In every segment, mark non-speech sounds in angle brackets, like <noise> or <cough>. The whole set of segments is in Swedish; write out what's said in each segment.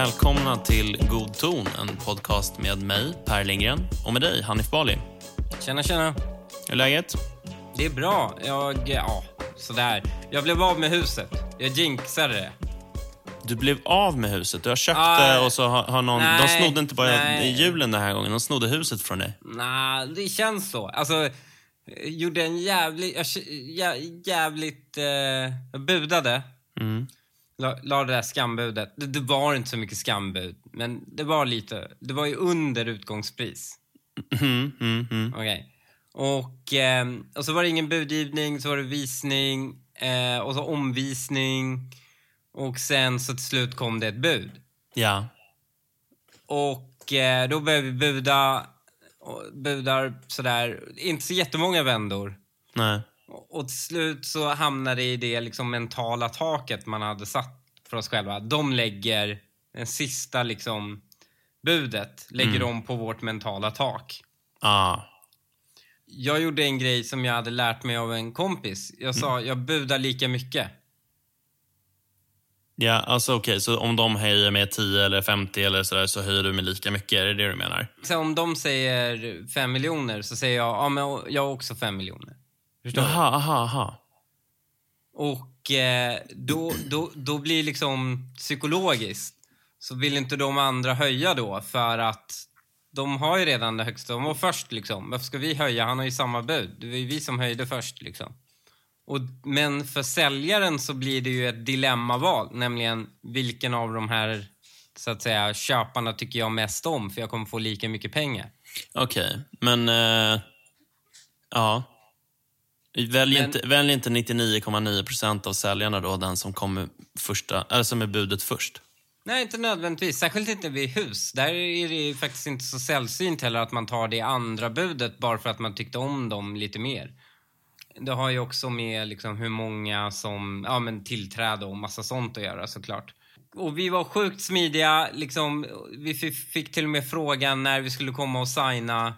Välkomna till God ton, en podcast med mig, Per Lindgren, och med dig, Hanif Bali. Tjena, tjena. Hur är läget? Det är bra. Jag, ja, sådär. Jag blev av med huset. Jag jinxade det. Du blev av med huset. Du har köpt Ah, det och så har, har någon... nej, de snodde inte bara nej. julen den här gången, de snodde huset från dig. Nej, det känns så. Alltså, jag gjorde en jävligt... Jag, jä- jävligt... Eh, budade. Mm. La, la det där skambudet. Det, det var inte så mycket skambud, men det var lite... Det var ju under utgångspris. Mm, mm, mm. Okej. Och, eh, och så var det ingen budgivning, så var det visning eh, och så omvisning. Och sen så till slut kom det ett bud. Ja. Och eh, då började vi buda. Och budar sådär, inte så jättemånga vändor. Nej. Och, till slut så hamnade det i det liksom mentala taket man hade satt för oss själva. De lägger den sista liksom budet, lägger de på vårt mentala tak. Ah. Jag gjorde en grej som jag hade lärt mig av en kompis. Jag sa, Mm. jag budar lika mycket. Ja, alltså okej, så om de höjer med 10 eller 50 eller sådär så höjer du med lika mycket, är det det du menar? Så om de säger fem miljoner så säger jag, ja men jag har också fem miljoner. Förstår du? Jaha, aha, aha. Och eh, då, då, då blir liksom psykologiskt så vill inte de andra höja då för att de har ju redan det högsta. De var först liksom. Varför ska vi höja? Han har ju samma bud. Det var ju vi som höjde först liksom. Och, men för säljaren så blir det ju ett dilemmaval, nämligen vilken av de här så att säga köparna tycker jag mest om för jag kommer få lika mycket pengar. Okej, men... eh, ja. Välj, Men- inte, välj inte 99,9 procent av säljarna då, den som kommer första, eller som är budet först. Nej, inte nödvändigtvis. Särskilt inte vid hus. Där är det ju faktiskt inte så sällsynt heller att man tar det andra budet bara för att man tyckte om dem lite mer. Det har ju också med liksom hur många som ja, men tillträde och massa sånt att göra såklart. Och vi var sjukt smidiga. Liksom, vi fi- fick till och med frågan när vi skulle komma och signa.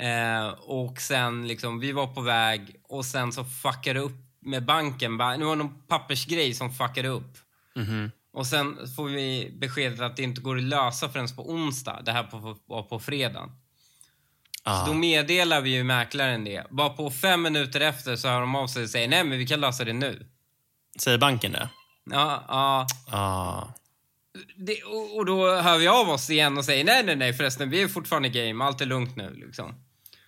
Eh, och sen liksom, vi var på väg och sen så fuckade upp med banken. Det var någon pappersgrej som fuckade upp. Och sen får vi beskedet att det inte går att lösa förrän på onsdag. Det här på, på fredagen. Ah. Så då meddelar vi ju mäklaren det. Bara på fem minuter efter så hör de av sig och säger nej men vi kan lösa det nu. Säger banken det? Ja, ja. Ah. Det, och, då hör vi av oss igen och säger nej, nej, nej förresten, vi är fortfarande game, allt är lugnt nu liksom.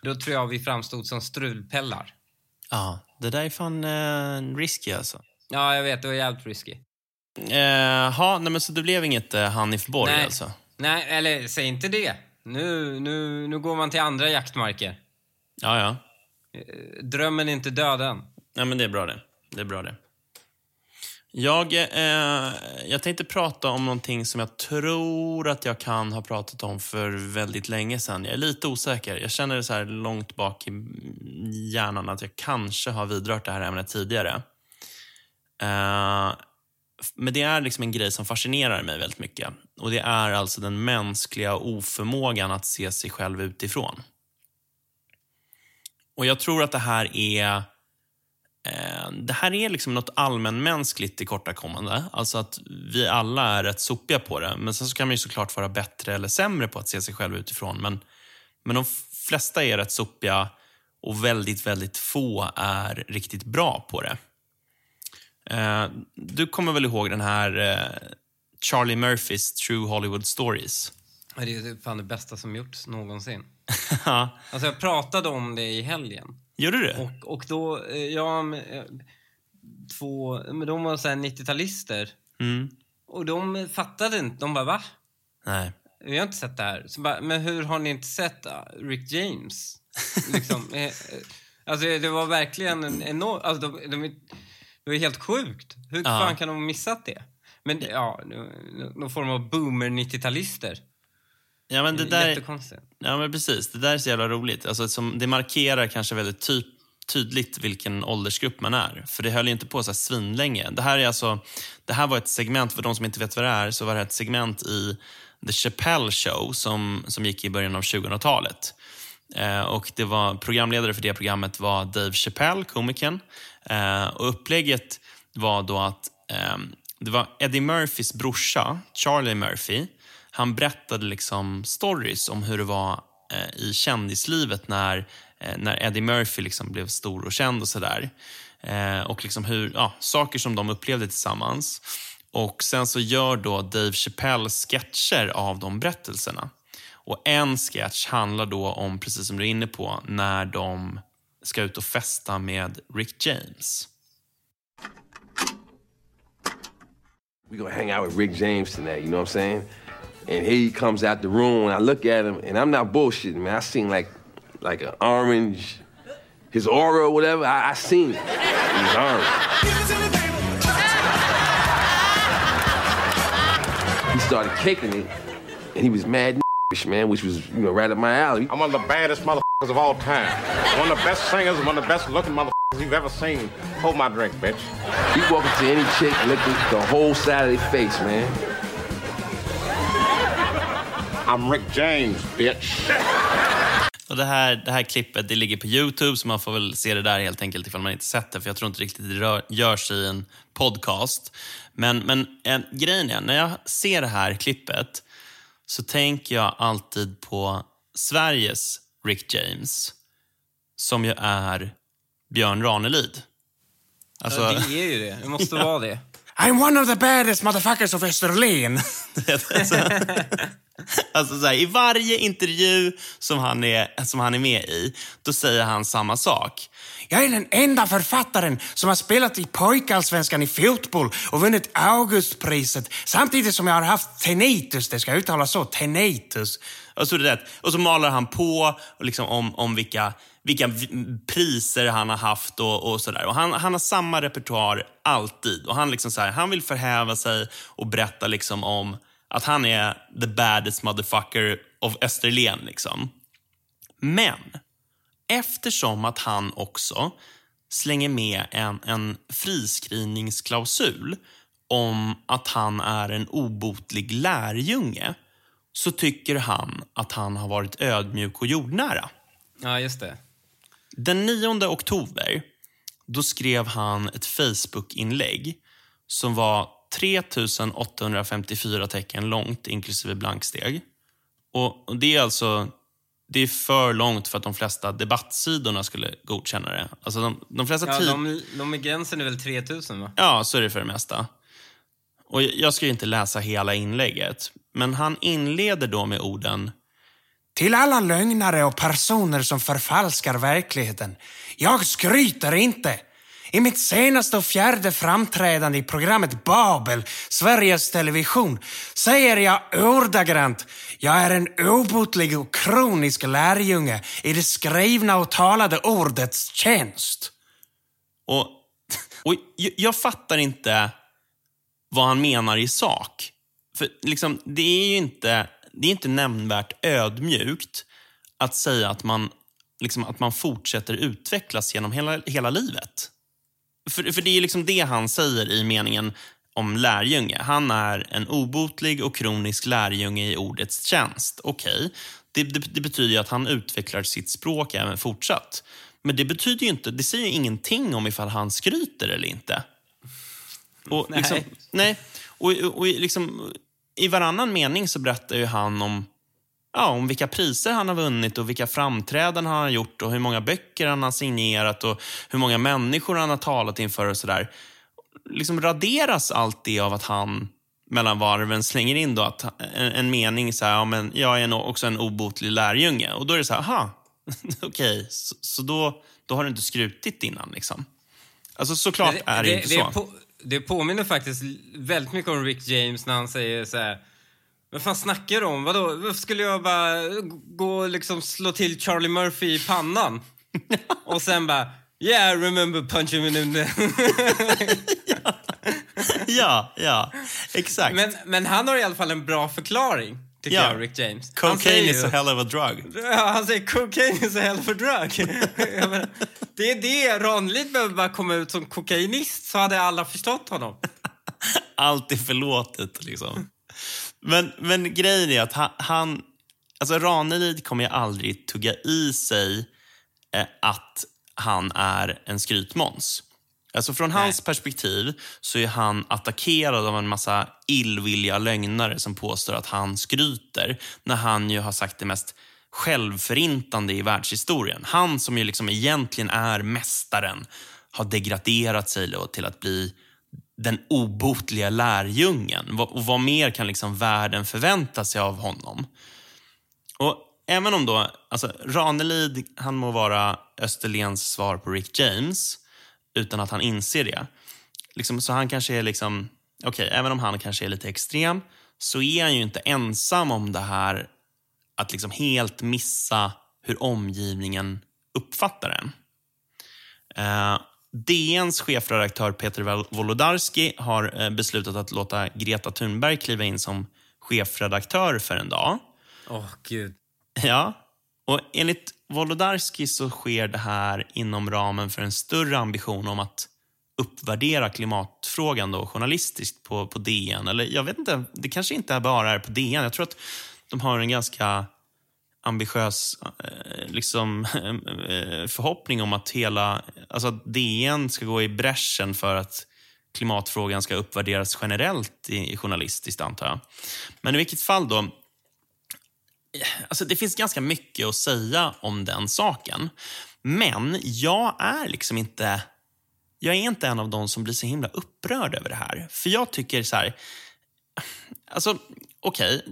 Då tror jag vi framstod som strulpellar. Ja, det där är fan eh, risky alltså. Ja, jag vet, det var jävligt risky. Eh, ha, nej men så det blev inget eh, Hanif Borg nej. alltså? Nej, eller säg inte det. Nu, nu, nu går man till andra jaktmarker. Ja, ja. Drömmen är inte död än. Ja, men det är bra det. Det är bra det. Jag, eh, jag tänkte prata om någonting som jag tror att jag kan ha pratat om för väldigt länge sedan. Jag är lite osäker. Jag känner det så här långt bak i hjärnan att jag kanske har vidrört det här ämnet tidigare. Eh, men det är liksom en grej som fascinerar mig väldigt mycket. Och Det är alltså den mänskliga oförmågan att se sig själv utifrån. Och Jag tror att det här är det här är liksom något allmänmänskligt tillkortakommande. Alltså att vi alla är rätt sopiga på det. Men sen så kan man ju såklart vara bättre eller sämre på att se sig själv utifrån. Men, men de flesta är rätt sopiga och väldigt, väldigt få är riktigt bra på det. Eh, Du kommer väl ihåg den här eh, Charlie Murphys True Hollywood Stories? Det är fan det bästa som gjorts någonsin. <laughs> Alltså jag pratade om det i helgen. Gjorde du? Och, och då, eh, ja, eh, två, men de var så här 90-talister. Mm. Och de fattade inte. De bara, va? Nej. Vi har inte sett det här. Så bara, men hur har ni inte sett uh, Rick James? <laughs> liksom, eh, eh, alltså det var verkligen en enorm... Alltså de, de, det var helt sjukt. Hur Ja. fan kan de ha missat det? Men ja, någon form av boomer 90-talister. Ja, men det där... Jättekonstigt. Ja, men precis. Det där är så jävla roligt. Alltså, som, det markerar kanske väldigt ty tydligt vilken åldersgrupp man är. För det höll ju inte på så här svinlänge. Det här, är alltså, det här var ett segment, för de som inte vet vad det är, så var det ett segment i The Chappelle Show som, som gick i början av 2000-talet. Eh, och det var Programledare för det programmet var Dave Chappelle, komikern. Eh, och upplägget var då att eh, det var Eddie Murphys brorsa, Charlie Murphy. Han berättade liksom stories om hur det var eh, i kändislivet när, eh, när Eddie Murphy liksom blev stor och känd och sådär. Eh, och liksom hur, ja, saker som de upplevde tillsammans. Och Sen så gör då Dave Chappelle sketcher av de berättelserna. Och En sketch handlar då om, precis som du är inne på, när de ska ut och festa med Rick James. We gonna hang out with Rick James tonight, you know what I'm saying? And here he comes out the room, and I look at him, and I'm not bullshitting, man. I seen like, like an orange, his aura or whatever. I, I seen it. He orange. He started kicking it, and he was mad <laughs> man, which was you know right up my alley. I'm one of the baddest motherfuckers of all time. One of the best singers, one of the best looking motherfuckers you've ever seen. Hold my drink, bitch. He walk up to any chick, look at the whole side of their face, man. I'm Rick James, bitch. Och det, här, det här klippet det ligger på Youtube, så man får väl se det där helt enkelt ifall man inte sett det. För jag tror inte riktigt det rör, görs i en podcast. Men, men en, grejen är, när jag ser det här klippet så tänker jag alltid på Sveriges Rick James, som ju är Björn Ranelid. Alltså, ja, det är ju det. Det måste <laughs> ja. vara det. I'm one of the baddest motherfuckers of Österlen. <laughs> alltså, alltså så här, I varje intervju som han, är, som han är med i, då säger han samma sak. Jag är den enda författaren som har spelat i pojkallsvenskan i fotboll och vunnit Augustpriset samtidigt som jag har haft tinnitus. Det ska uttalas så, tinnitus. Och så, det och så malar han på liksom om, om vilka, vilka priser han har haft och, och sådär. han, han har samma repertoar alltid. Och han, liksom så här, han vill förhäva sig och berätta liksom om att han är the baddest motherfucker of Österlen. Liksom. Men eftersom att han också slänger med en, en friskrivningsklausul om att han är en obotlig lärjunge så tycker han att han har varit ödmjuk och jordnära. Ja, just det. Den 9 oktober då skrev han ett Facebook-inlägg som var 3854 tecken långt, inklusive blanksteg. Och Det är alltså det är för långt för att de flesta debattsidorna skulle godkänna det. Alltså de, de flesta ja, de, de gränsen är väl 3000 va? Ja, så är det för det mesta. Och Jag ska inte läsa hela inlägget, men han inleder då med orden till alla lögnare och personer som förfalskar verkligheten. Jag skryter inte. I mitt senaste och fjärde framträdande i programmet Babel, Sveriges Television, säger jag ordagrant jag är en obotlig och kronisk lärjunge i det skrivna och talade ordets tjänst. Och, och jag fattar inte vad han menar i sak. För liksom, det är ju inte, det är inte nämnvärt ödmjukt att säga att man, liksom, att man fortsätter utvecklas genom hela, hela livet. För, för det är liksom det han säger i meningen om lärjunge. Han är en obotlig och kronisk lärjunge i ordets tjänst. Okej, okay. det, det, det, betyder att han utvecklar sitt språk även fortsatt. Men det betyder inte, det säger ingenting om ifall han skryter eller inte. Och, nej. Liksom, nej. Och, och, och liksom, I varannan mening så berättar ju han om ja, om vilka priser han har vunnit och vilka framträdanden han har gjort och hur många böcker han har signerat och hur många människor han har talat inför och sådär. Liksom raderas allt det av att han mellan varven slänger in då att en, en mening så här, ja, men jag är också en obotlig lärjunge. Och då är det så här, aha, <laughs> okej, okay, så, så, då, då har du inte skrutit innan liksom. Alltså såklart det, är det, det inte så. På, det påminner faktiskt väldigt mycket om Rick James när han säger så här, vad fan snackar du om? Vadå? Varför skulle jag bara gå och liksom slå till Charlie Murphy i pannan? <laughs> och sen bara, yeah, I remember punching him in the... <laughs> ja, ja, exakt. Men, men han har i alla fall en bra förklaring, tycker ja. jag, Rick James. Cocaine is a hell of a drug. Ja, han säger cocaine is a hell of a drug. <laughs> menar, det är det. Ranelid behöver bara komma ut som kokainist så hade alla förstått honom. <laughs> Allt är förlåtet, liksom. Men, men grejen är att han, han alltså Ranelid kommer ju aldrig tugga i sig eh, att han är en skrytmåns. Alltså från hans perspektiv så är han attackerad av en massa illvilliga lögnare som påstår att han skryter när han ju har sagt det mest självförintande i världshistorien. Han som ju liksom egentligen är mästaren har degraderat sig till att bli den obotliga lärjungen. Och vad mer kan liksom världen förvänta sig av honom? Och även om då, alltså Ranelid, han må vara Österlens svar på Rick James utan att han inser det. Liksom, så han kanske är liksom, okej, även om han kanske är lite extrem så är han ju inte ensam om det här att liksom helt missa hur omgivningen uppfattar en. Eh, DNs chefredaktör Peter Wolodarski har eh, beslutat att låta Greta Thunberg kliva in som chefredaktör för en dag. Åh, gud. Ja, och enligt Wolodarski så sker det här inom ramen för en större ambition om att uppvärdera klimatfrågan då, journalistiskt på, på DN. Eller jag vet inte, det kanske inte bara är på DN. Jag tror att de har en ganska ambitiös eh, liksom, <laughs> eh, förhoppning om att hela alltså att DN ska gå i bräschen för att klimatfrågan ska uppvärderas generellt i, i journalistiskt, antar jag. Men i vilket fall då, Alltså, det finns ganska mycket att säga om den saken. Men jag är liksom inte... Jag är inte en av de som blir så himla upprörd över det här. För jag tycker så här... Alltså, okej.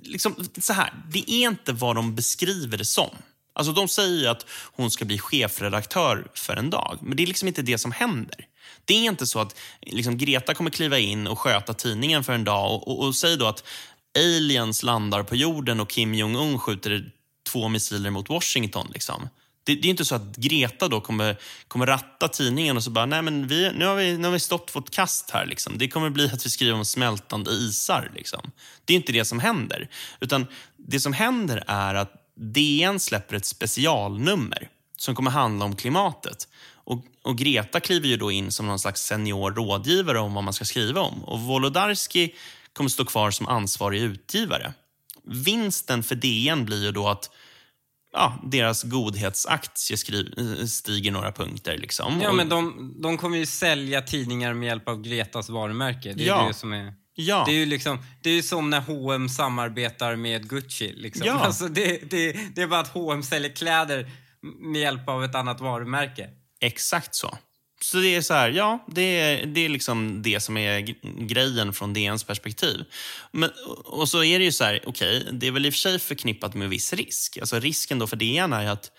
liksom, så här. Det är inte vad de beskriver det som. Alltså, de säger ju att hon ska bli chefredaktör för en dag. Men det är liksom inte det som händer. Det är inte så att liksom, Greta kommer kliva in och sköta tidningen för en dag och, och, och säger då att aliens landar på jorden och Kim Jong-Un skjuter två missiler mot Washington. Liksom. Det, det är inte så att Greta då kommer, kommer ratta tidningen och så bara, nej men vi, nu, har vi, nu har vi stått vårt kast här. Liksom. Det kommer bli att vi skriver om smältande isar. Liksom. Det är inte det som händer. Utan det som händer är att DN släpper ett specialnummer som kommer handla om klimatet. Och, och Greta kliver ju då in som någon slags senior rådgivare om vad man ska skriva om. Och Wolodarski kommer stå kvar som ansvarig utgivare. Vinsten för DN blir ju då att ja, deras godhetsaktie stiger några punkter. Liksom. Ja, men de, de kommer ju sälja tidningar med hjälp av Gretas varumärke. Det är Ja. det som är... ja. Det är ju liksom, det är som när H&M samarbetar med Gucci. Liksom. Ja. <laughs> Alltså det, det, det är bara att H&M säljer kläder med hjälp av ett annat varumärke. Exakt så. Så det är så här, ja, det är, det är liksom det som är grejen från DNs perspektiv. Men, och så är det ju så här, okej, det är väl i och för sig förknippat med viss risk. Alltså risken då för DN är ju att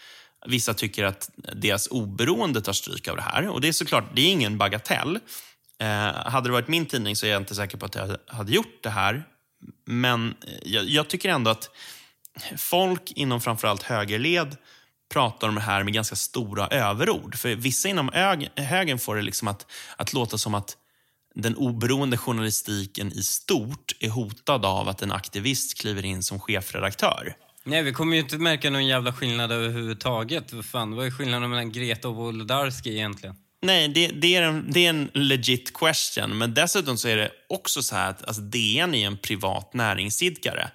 vissa tycker att deras oberoende tar stryk av det här. Och det är såklart, det är ingen bagatell. Eh, hade det varit min tidning så är jag inte säker på att jag hade gjort det här. Men eh, jag, jag tycker ändå att folk inom framförallt högerled pratar om det här med ganska stora överord. För vissa inom ög- högern får det liksom att, att låta som att den oberoende journalistiken i stort är hotad av att en aktivist kliver in som chefredaktör. Nej, vi kommer ju inte märka någon jävla skillnad överhuvudtaget. Vad fan, vad är skillnaden mellan Greta och Wolodarski egentligen? Nej, det, det, är en, det är en legit question. Men dessutom så är det också så här att alltså, DN är en privat näringsidkare.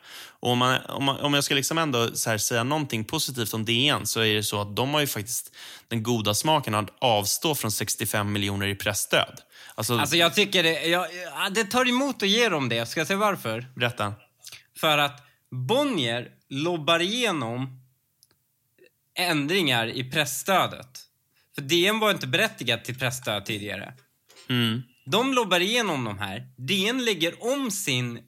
Och om, man, om, man, om jag ska liksom ändå säga någonting positivt om DN så är det så att de har ju faktiskt den goda smaken att avstå från 65 miljoner i pressstöd. Alltså, Alltså jag tycker det, jag, ja, det tar emot att ge dem det. Ska jag säga varför? berätta. För att Bonnier lobbar igenom ändringar i pressstödet. För DN var inte berättigat till pressstöd tidigare. Mm. De lobbar igenom de här. DN lägger om sin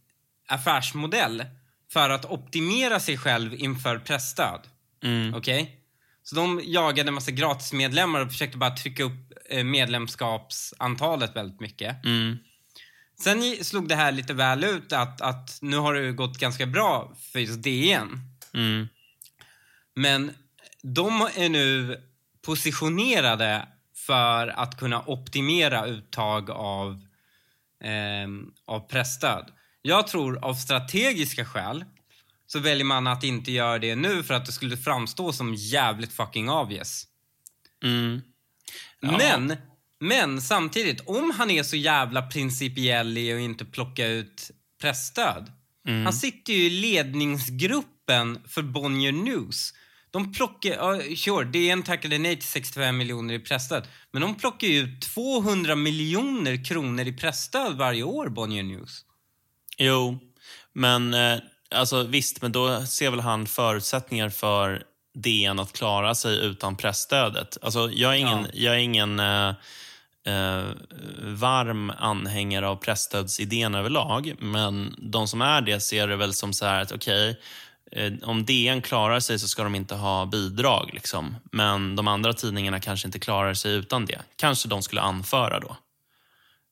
affärsmodell för att optimera sig själv inför pressstöd. Mm. Okej? Så de jagade en massa gratismedlemmar och försökte bara trycka upp eh, medlemskapsantalet väldigt mycket. Mm. Sen slog det här lite väl ut att, att nu har det gått ganska bra för just DN. Mm. Men de är nu positionerade för att kunna optimera uttag av, ehm, av pressstöd. Jag tror av strategiska skäl så väljer man att inte göra det nu för att det skulle framstå som jävligt fucking obvious. Mm. Ja. Men, men samtidigt, om han är så jävla principiell i att inte plocka ut pressstöd. Han sitter ju i ledningsgruppen för Bonnier News. De plockar, ja, sure, DN tackade nej till 65 miljoner i pressstöd. Men de plockar ju ut 200 miljoner kronor i pressstöd varje år, Bonnier News. Jo, men eh, alltså visst, men då ser väl han förutsättningar för DN att klara sig utan pressstödet. Alltså, jag är ingen, Ja. jag är ingen eh, eh, varm anhängare av pressstödsidén överlag, men de som är det ser det väl som så här att okej, eh, om DN klarar sig så ska de inte ha bidrag. Liksom. Men de andra tidningarna kanske inte klarar sig utan det. Kanske de skulle anföra då.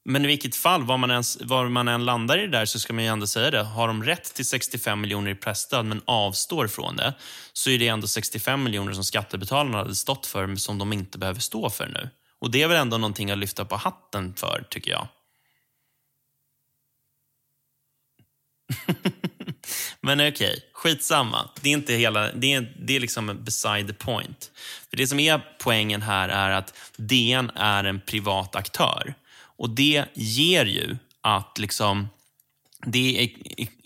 Men i vilket fall, var man, ens, var man än landar i det där så ska man ju ändå säga det. Har de rätt till 65 miljoner i pressstöd men avstår från det så är det ändå 65 miljoner som skattebetalarna hade stått för som de inte behöver stå för nu. Och det är väl ändå någonting att lyfta på hatten för, tycker jag. <laughs> Men okej, skitsamma. Det är inte hela, det är, det är liksom beside the point. För Det som är poängen här är att DN är en privat aktör. Och det ger ju att liksom det är,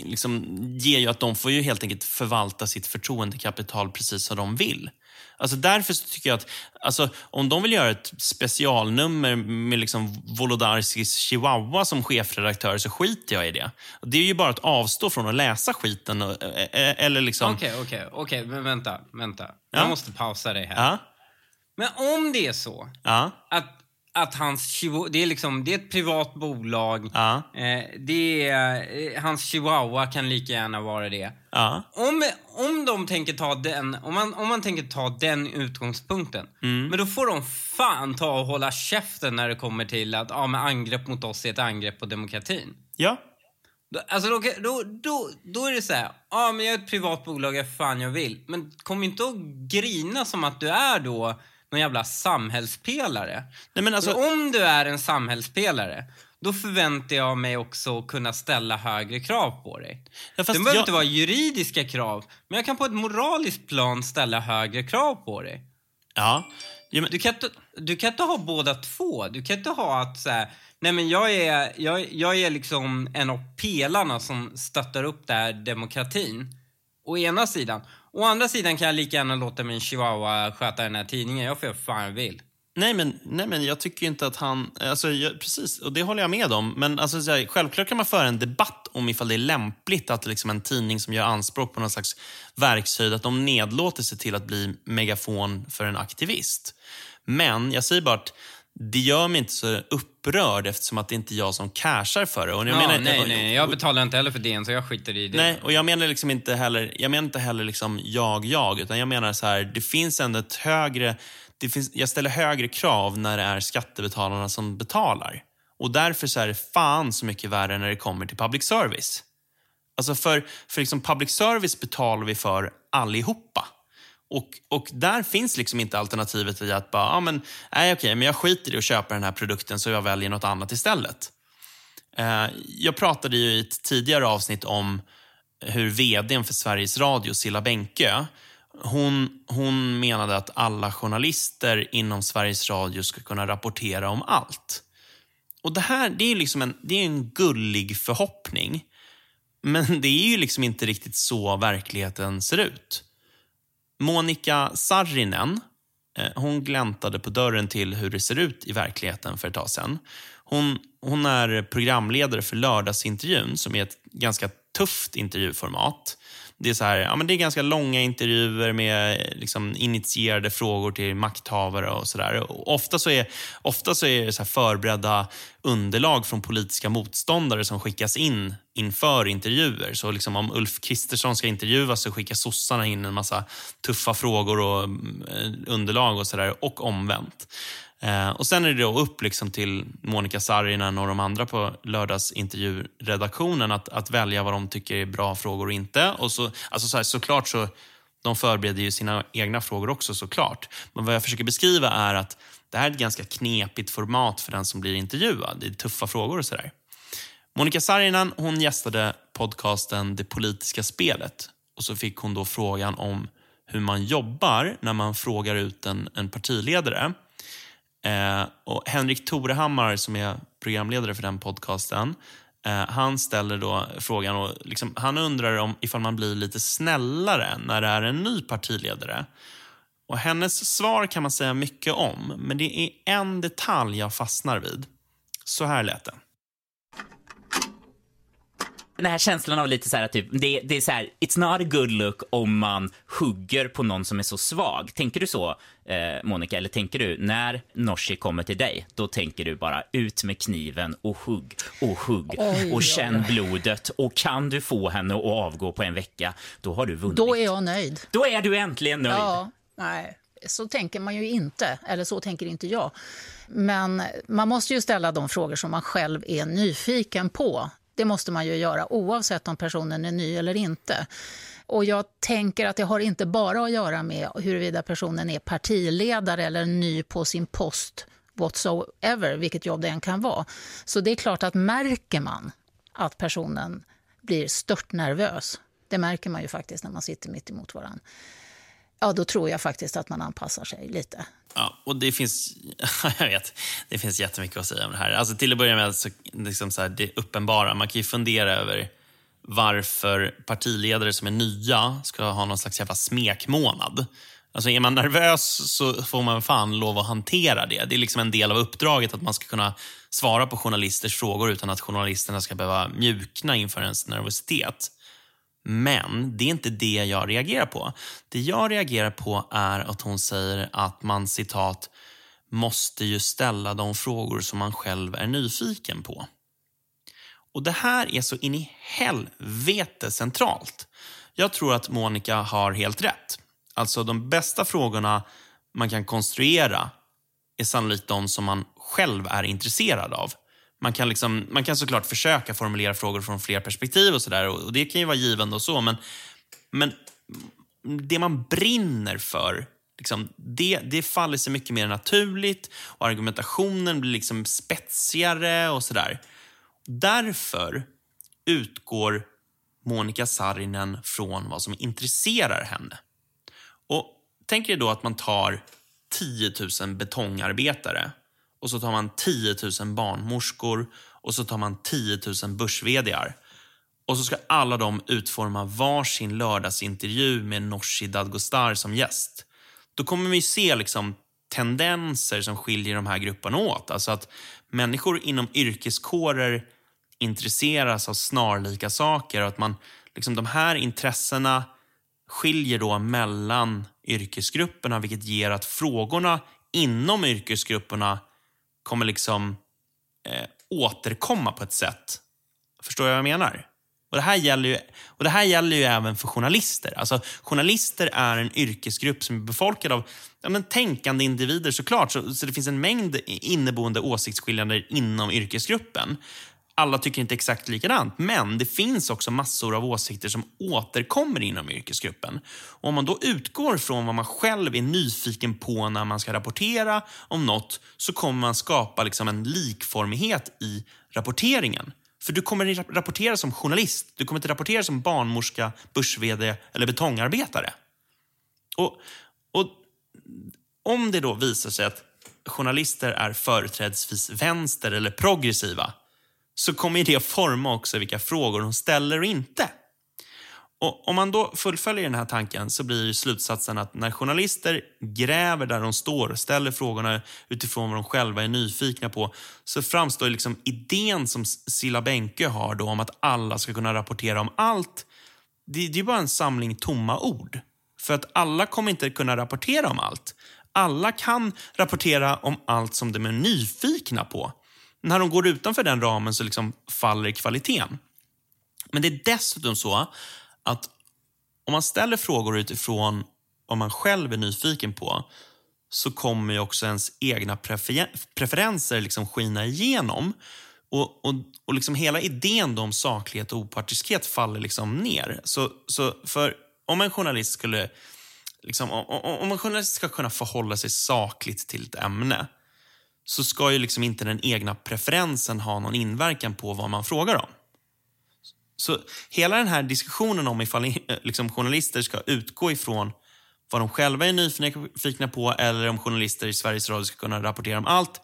liksom, ger ju att de får ju helt enkelt förvalta sitt förtroendekapital precis som de vill. Alltså därför tycker jag att alltså, om de vill göra ett specialnummer med liksom Volodarskis chihuahua som chefredaktör så skiter jag i det. Det är ju bara att avstå från att läsa skiten. Och, eh, eh, eller liksom... Okej, okej, okej, men vänta, vänta. Ja. Jag måste pausa dig här. Ja, Men om det är så ja, att, att hans chihuahua, det är liksom, det är ett privat bolag. ja, Eh, det är, eh, hans chihuahua kan lika gärna vara det. ja. Om, om de tänker ta den, om man, om man tänker ta den utgångspunkten, Mm. men då får de fan ta och hålla käften när det kommer till att ja, men angrepp mot oss är ett angrepp på demokratin. ja. Då, alltså då, då, då, då är det så här, ja men jag är ett privat bolag, jag fan jag vill. Men kom inte att grina som att du är då någon jävla samhällspelare. Nej, men alltså, om du är en samhällspelare, då förväntar jag mig också kunna ställa högre krav på dig. Ja, det behöver jag- inte vara juridiska krav, men jag kan på ett moraliskt plan ställa högre krav på dig. ja. ja men, Du kan, inte, du kan inte ha båda två. Du kan inte ha att så här, nej men jag är, jag, jag är liksom en av pelarna som stöttar upp där demokratin. Å ena sidan. Å andra sidan kan jag lika gärna låta min chihuahua sköta den här tidningen. Jag får göra fan jag vill. Nej men, nej, men jag tycker inte att han... Alltså, jag, precis, och det håller jag med om. Men alltså, så här, självklart kan man föra en debatt om ifall det är lämpligt att liksom, en tidning som gör anspråk på någon slags verkshöjd, att de nedlåter sig till att bli megafon för en aktivist. Men jag säger bara att det gör mig inte så upprörd eftersom att det inte är jag som cashar för det. Och jag Ja, menar, nej, nej. Jag betalar inte heller för DN så jag skiter i det. Nej, och jag menar liksom inte heller, jag menar inte heller liksom jag, jag, utan jag menar så här, det finns ändå ett högre, det finns, jag ställer högre krav när det är skattebetalarna som betalar. Och därför så är det fan så mycket värre när det kommer till public service. Alltså för, för liksom public service betalar vi för allihopa. Och, och där finns liksom inte alternativet i att bara, ja men, nej okej, men jag skiter i att köpa den här produkten så jag väljer något annat istället. Eh, jag pratade ju i ett tidigare avsnitt om hur vdn för Sveriges Radio, Silla Bänke, hon, hon menade att alla journalister inom Sveriges Radio ska kunna rapportera om allt. Och Det här det är ju liksom en, det är en gullig förhoppning. Men det är ju liksom inte riktigt så verkligheten ser ut. Monica Sarrinen, eh, hon gläntade på dörren till hur det ser ut i verkligheten för ett tag sedan. Hon, hon är programledare för Lördagsintervjun som är ett ganska tufft intervjuformat. Det är, så här, ja, men det är ganska långa intervjuer med liksom, initierade frågor till makthavare och sådär. Ofta så är, ofta så är det så här förberedda underlag från politiska motståndare som skickas in inför intervjuer. Så liksom om Ulf Kristersson ska intervjuas så skickar sossarna in en massa tuffa frågor och mm, eh, underlag och sådär och omvänt. Eh, och Sen är det då upp liksom till Monica Saarinen och de andra på lördagsintervjuredaktionen att, att välja vad de tycker är bra frågor och inte. Och så, alltså så här, såklart så de förbereder ju sina egna frågor också såklart. Men vad jag försöker beskriva är att det här är ett ganska knepigt format för den som blir intervjuad. Det är tuffa frågor och sådär. Monica Saarinen hon gästade podcasten Det politiska spelet. Och så fick hon då frågan om hur man jobbar när man frågar ut en, en partiledare. Eh, och Henrik Torehammar, som är programledare för den podcasten, Eh, han ställer då frågan och liksom, han undrar om ifall man blir lite snällare när det är en ny partiledare. Och Hennes svar kan man säga mycket om, men det är en detalj jag fastnar vid. Så här lät det. Den här känslan av lite så här, typ, det, det är så här, it's not a good look om man hugger på någon som är så svag. Tänker du så, eh, Monica? Eller tänker du, när Norsi kommer till dig, då tänker du bara ut med kniven och hugg och hugg Oj, och känn blodet. Och kan du få henne att avgå på en vecka, då har du vunnit. Då är jag nöjd. Då är du äntligen nöjd. Ja, nej, så tänker man ju inte. Eller så tänker inte jag. Men man måste ju ställa de frågor som man själv är nyfiken på. Det måste man ju göra oavsett om personen är ny eller inte. Och jag tänker att det har inte bara att göra med huruvida personen är partiledare eller ny på sin post whatsoever, vilket jobb det än kan vara. Så det är klart att märker man att personen blir stört nervös, det märker man ju faktiskt när man sitter mitt emot varandra. Ja, då tror jag faktiskt att man anpassar sig lite. Ja, och det finns, <laughs> jag vet, det finns jättemycket att säga om det här. Alltså till att börja med, så, liksom så här, det uppenbara. Man kan ju fundera över varför partiledare som är nya ska ha någon slags jävla smekmånad. Alltså är man nervös så får man fan lov att hantera det. Det är liksom en del av uppdraget att man ska kunna svara på journalisters frågor utan att journalisterna ska behöva mjukna inför ens nervositet. Men det är inte det jag reagerar på. Det jag reagerar på är att hon säger att man citat måste ju ställa de frågor som man själv är nyfiken på. Och Det här är så in i helvete centralt. Jag tror att Monica har helt rätt. Alltså de bästa frågorna man kan konstruera är sannolikt de som man själv är intresserad av. Man kan, liksom, man kan såklart försöka formulera frågor från fler perspektiv och sådär och det kan ju vara givande och så, men, men det man brinner för, liksom, det, det faller sig mycket mer naturligt och argumentationen blir liksom spetsigare och sådär. Därför utgår Monica Sarinen från vad som intresserar henne. Och Tänk er då att man tar 10 000 betongarbetare och så tar man 10 000 barnmorskor och så tar man 10 000 börs Och så ska alla de utforma varsin lördagsintervju med Nooshi Dadgostar som gäst. Då kommer vi se liksom tendenser som skiljer de här grupperna åt. Alltså att människor inom yrkeskårer intresseras av snarlika saker och att man, liksom de här intressena skiljer då mellan yrkesgrupperna vilket ger att frågorna inom yrkesgrupperna kommer liksom eh, återkomma på ett sätt. Förstår jag vad jag menar? Och det, här gäller ju, och det här gäller ju även för journalister. Alltså, journalister är en yrkesgrupp som är befolkad av ja, men, tänkande individer såklart. Så, så det finns en mängd inneboende åsiktsskillnader inom yrkesgruppen. Alla tycker inte exakt likadant, men det finns också massor av åsikter som återkommer inom yrkesgruppen. Och om man då utgår från vad man själv är nyfiken på när man ska rapportera om något så kommer man skapa liksom en likformighet i rapporteringen. För du kommer inte rapportera som journalist, du kommer inte rapportera som barnmorska, börs eller betongarbetare. Och, och om det då visar sig att journalister är företrädesvis vänster eller progressiva så kommer det forma också vilka frågor hon ställer och inte. Och Om man då fullföljer den här tanken så blir slutsatsen att när journalister gräver där de står och ställer frågorna utifrån vad de själva är nyfikna på så framstår liksom idén som Silla Bänke har då om att alla ska kunna rapportera om allt. Det, det är bara en samling tomma ord. För att alla kommer inte kunna rapportera om allt. Alla kan rapportera om allt som de är nyfikna på. När de går utanför den ramen så liksom faller kvaliteten. Men det är dessutom så att om man ställer frågor utifrån vad man själv är nyfiken på så kommer ju också ens egna prefer preferenser liksom skina igenom. Och, och, och liksom hela idén om saklighet och opartiskhet faller liksom ner. Så, så för om en journalist skulle liksom, om, om en journalist ska kunna förhålla sig sakligt till ett ämne så ska ju liksom inte den egna preferensen ha någon inverkan på vad man frågar om. Så hela den här diskussionen om ifall eh, liksom, journalister ska utgå ifrån vad de själva är nyfikna på eller om journalister i Sveriges Radio ska kunna rapportera om allt.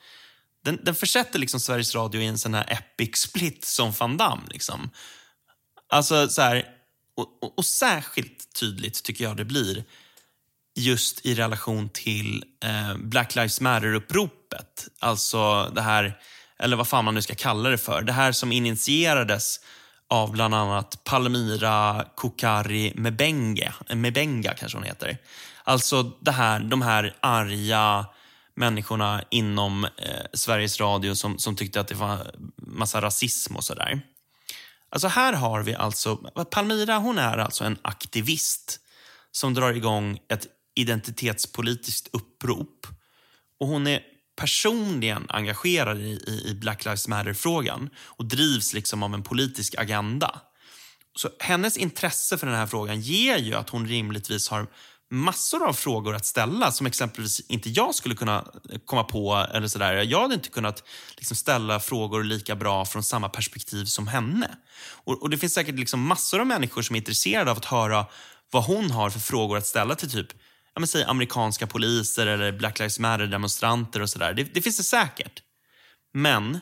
Den, den försätter liksom Sveriges Radio i en sån här epic split som Van Damme. Liksom. Alltså så här, och, och, och särskilt tydligt tycker jag det blir just i relation till eh, Black Lives Matter-uppropet. Alltså det här, eller vad fan man nu ska kalla det för. Det här som initierades av bland annat Palmira Kokari Mebenge, Mebenga kanske hon heter. Alltså det här, de här arga människorna inom eh, Sveriges Radio som, som tyckte att det var massa rasism och sådär. Alltså här har vi alltså, Palmira hon är alltså en aktivist som drar igång ett identitetspolitiskt upprop. Och hon är personligen engagerad i, i Black Lives Matter-frågan och drivs liksom av en politisk agenda. Så hennes intresse för den här frågan ger ju att hon rimligtvis har massor av frågor att ställa som exempelvis inte jag skulle kunna komma på. eller sådär. Jag hade inte kunnat liksom ställa frågor lika bra från samma perspektiv som henne. Och, och Det finns säkert liksom massor av människor som är intresserade av att höra vad hon har för frågor att ställa till typ ja, men säg amerikanska poliser eller Black Lives Matter-demonstranter och sådär. Det, det finns det säkert. Men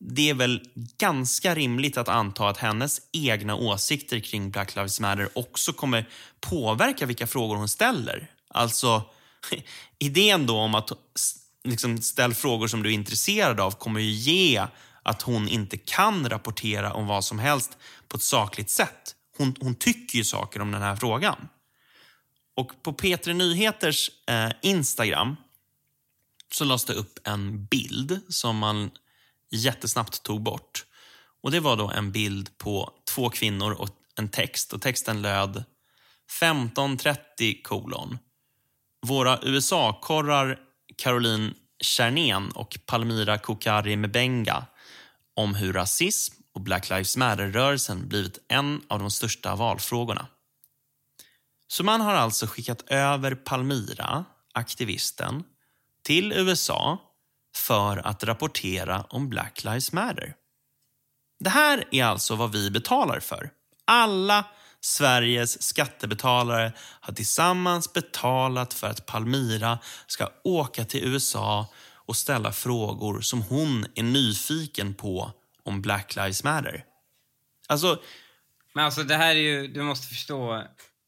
det är väl ganska rimligt att anta att hennes egna åsikter kring Black Lives Matter också kommer påverka vilka frågor hon ställer. Alltså, <laughs> idén då om att liksom, ställa frågor som du är intresserad av kommer ju ge att hon inte kan rapportera om vad som helst på ett sakligt sätt. Hon, hon tycker ju saker om den här frågan. Och på P3 Nyheters eh, Instagram så lades det upp en bild som man jättesnabbt tog bort. Och Det var då en bild på två kvinnor och en text. Och Texten löd 1530 kolon. Våra USA-korrar Caroline Tjernén och Palmira Kokari Mbenga om hur rasism och Black Lives Matter-rörelsen blivit en av de största valfrågorna. Så man har alltså skickat över Palmira, aktivisten, till USA för att rapportera om Black Lives Matter. Det här är alltså vad vi betalar för. Alla Sveriges skattebetalare har tillsammans betalat för att Palmira ska åka till USA och ställa frågor som hon är nyfiken på om Black Lives Matter. Alltså... Men alltså det här är ju, du måste förstå,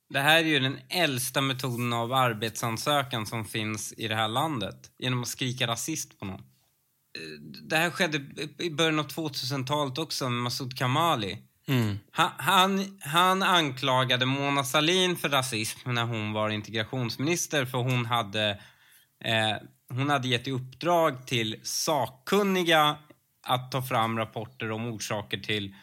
det här är ju den äldsta metoden av arbetsansökan som finns i det här landet. Genom att skrika rasist på någon. Eh, det här skedde i början av 2000-talet också med Masoud Kamali. Mm. Han, han, han, anklagade Mona Sahlin för rasism när hon var integrationsminister för hon hade, eh, hon hade gett i uppdrag till sakkunniga att ta fram rapporter om orsaker till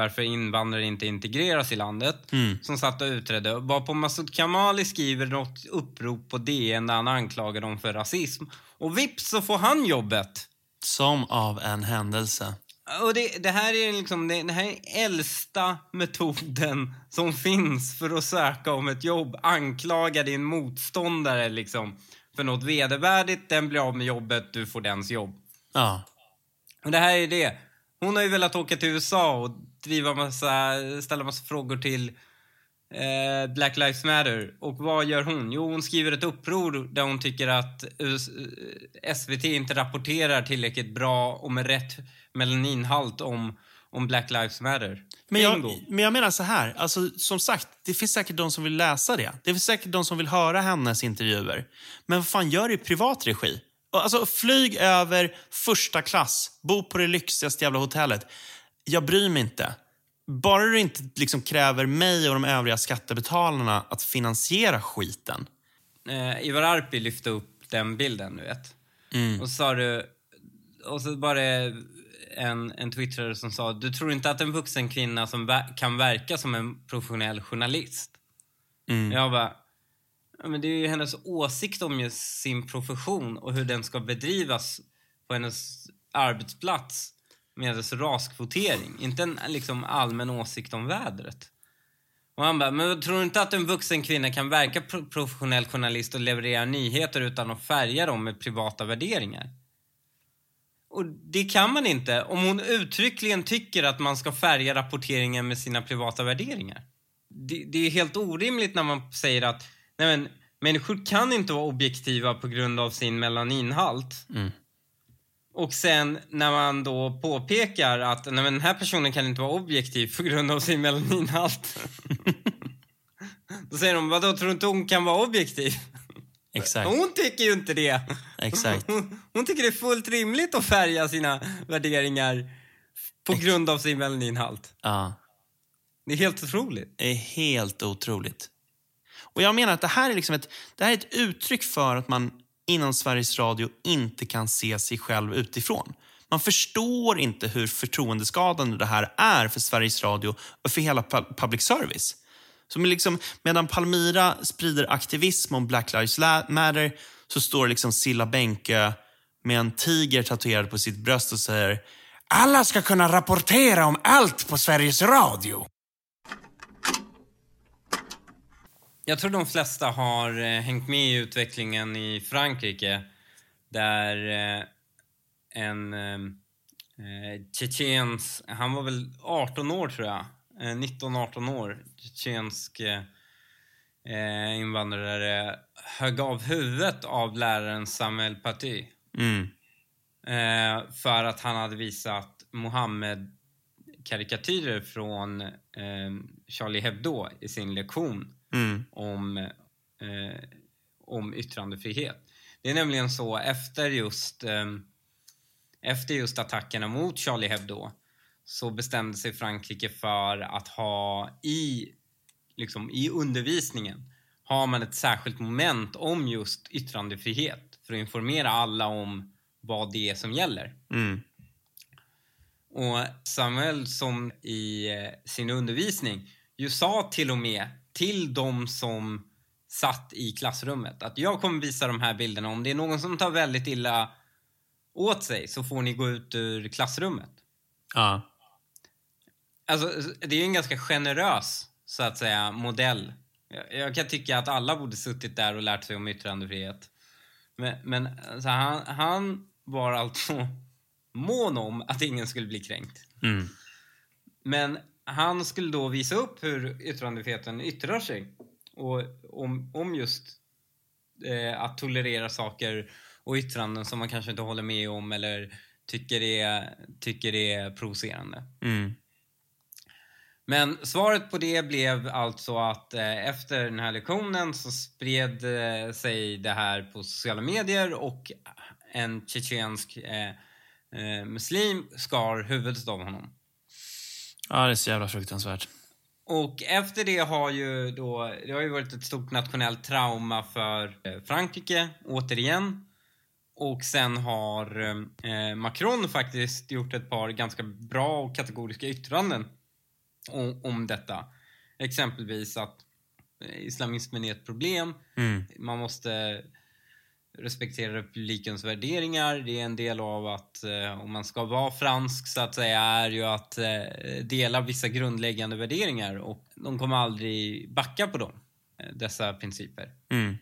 varför invandrare inte integreras i landet, mm. som satt och utredde. Varpå Masoud Kamali skriver något upprop på DN där han anklagar dem för rasism. Och vips så får han jobbet. Som av en händelse. Och det, det här är liksom det, det här är äldsta metoden som finns för att söka om ett jobb. Anklaga din motståndare liksom för något vedervärdigt, den blir av med jobbet, du får dens jobb. Ja. Och det här är det. Hon har ju velat åka till USA och driva massa, ställa massa frågor till eh, Black Lives Matter. Och vad gör hon? Jo, hon skriver ett uppror där hon tycker att SVT inte rapporterar tillräckligt bra och med rätt melaninhalt om, om Black Lives Matter. Men jag, men jag menar så här, alltså, som sagt, det finns säkert de som vill läsa det. Det finns säkert de som vill höra hennes intervjuer. Men vad fan, gör det i privat regi. Alltså, flyg över första klass, bo på det lyxigaste jävla hotellet. Jag bryr mig inte. Bara du inte liksom kräver mig och de övriga skattebetalarna att finansiera skiten. Eh, Ivar Arpi lyfte upp den bilden, du vet. Mm. Och så sa du... Och så var det en, en twittrare som sa du tror inte att en vuxen kvinna som kan verka som en professionell journalist? Mm. Jag bara... Ja, men det är ju hennes åsikt om sin profession och hur den ska bedrivas på hennes arbetsplats med raskvotering. Inte en liksom, allmän åsikt om vädret. Och han bara, men tror du inte att en vuxen kvinna kan verka pro professionell journalist och leverera nyheter utan att färga dem med privata värderingar? Och det kan man inte om hon uttryckligen tycker att man ska färga rapporteringen med sina privata värderingar. Det, det är helt orimligt när man säger att nej men, människor kan inte vara objektiva på grund av sin melaninhalt. Mm. Och sen när man då påpekar att nej, men den här personen kan inte vara objektiv på grund av sin melaninhalt. <laughs> då säger de, vadå, tror du inte hon kan vara objektiv? <laughs> Exakt. <laughs> Hon tycker ju inte det. Exakt. Hon, hon tycker det är fullt rimligt att färga sina värderingar på grund av sin melaninhalt. Ja. Det är helt otroligt. Det är helt otroligt. Och jag menar att det här är liksom ett, det här är ett uttryck för att man inom Sveriges Radio inte kan se sig själv utifrån. Man förstår inte hur förtroendeskadande det här är för Sveriges Radio och för hela public service. Så liksom, medan Palmira sprider aktivism om Black Lives Matter så står liksom Silla Bänke med en tiger tatuerad på sitt bröst och säger Alla ska kunna rapportera om allt på Sveriges Radio. Jag tror de flesta har eh, hängt med i utvecklingen i Frankrike där eh, en eh, eh, tjetjens, han var väl 18 år tror jag, eh, 19-18 år, tjetjensk invandrare. Högg av huvudet av läraren Samuel Paty. mm, för att han hade visat Mohammed-karikatyrer från eh, Charlie Hebdo i sin lektion mm, om, eh, om yttrandefrihet. Det är nämligen så efter just, eh, efter just attackerna mot Charlie Hebdo så bestämde sig Frankrike för att ha i, liksom, i undervisningen har man ett särskilt moment om just yttrandefrihet för att informera alla om vad det är som gäller. mm, Och Samuel som i eh, sin undervisning ju sa till och med till de som satt i klassrummet att jag kommer visa de här bilderna. Om det är någon som tar väldigt illa åt sig så får ni gå ut ur klassrummet. ja, Alltså, det är ju en ganska generös, så att säga, modell. Jag, jag kan tycka att alla borde suttit där och lärt sig om yttrandefrihet. Men, men alltså, han, han var alltså <laughs> mån om att ingen skulle bli kränkt. mm, Men han skulle då visa upp hur yttrandefriheten yttrar sig. Och om, om just eh, att tolerera saker och yttranden som man kanske inte håller med om eller tycker är, tycker är provocerande. mm, Men svaret på det blev alltså att eh, efter den här lektionen så spred eh, sig det här på sociala medier och en tjetjensk eh, eh, muslim skar huvudet av honom. Ja, det är så jävla fruktansvärt. Och efter det har ju då, det har ju varit ett stort nationellt trauma för eh, Frankrike, återigen. Och sen har eh, Macron faktiskt gjort ett par ganska bra och kategoriska yttranden om, om detta. Exempelvis att eh, islamismen är ett problem. Mm, Man måste respektera republikens värderingar. Det är en del av att eh, om man ska vara fransk så att säga är ju att eh, dela vissa grundläggande värderingar och de kommer aldrig backa på dem, eh, dessa principer. mm,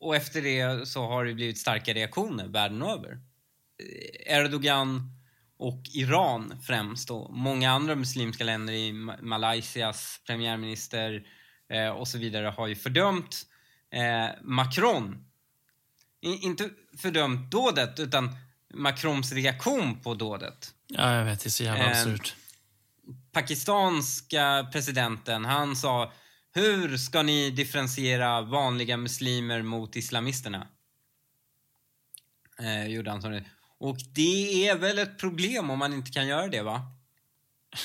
Och efter det så har det blivit starka reaktioner världen över. Erdogan och Iran främst och många andra muslimska länder i Ma- Malaysias premiärminister och så vidare har ju fördömt Macron. Inte fördömt dådet utan Macrons reaktion på dådet. ja, jag vet. Det är så jävla Ehm, absurt. Pakistanska presidenten, han sa hur ska ni differentiera vanliga muslimer mot islamisterna? Eh, gjorde han som det. Och det är väl ett problem om man inte kan göra det, va?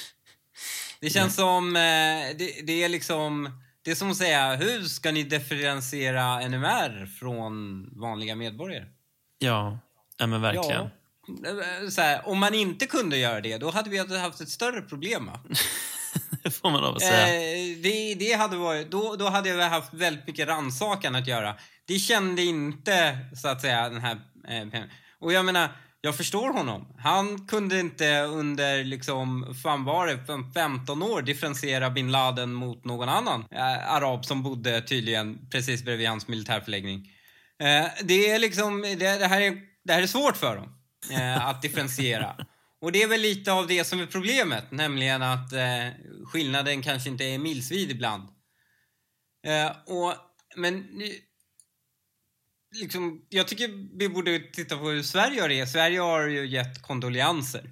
<laughs> Det känns som... Eh, det, det är liksom... Det är som att säga, hur ska ni differentiera NMR från vanliga medborgare? Ja, ja men verkligen. Ja. Eh, här, om man inte kunde göra det, då hade vi haft ett större problem? <laughs> Det får man lov att säga. Eh, det, det hade varit, då, då hade jag haft väldigt mycket rannsakan att göra. Det kände inte, så att säga, den här... Eh, och jag menar, jag förstår honom. Han kunde inte under, liksom, fan var det, 15 år differentiera bin Laden mot någon annan eh, arab som bodde tydligen precis bredvid hans militärförläggning. Eh, det är liksom, det, det, här är, det här är svårt för dem eh, att differentiera. Och det är väl lite av det som är problemet, nämligen att eh, skillnaden kanske inte är milsvid ibland. Eh, och, men liksom, jag tycker vi borde titta på hur Sverige har det. Sverige har ju gett kondolenser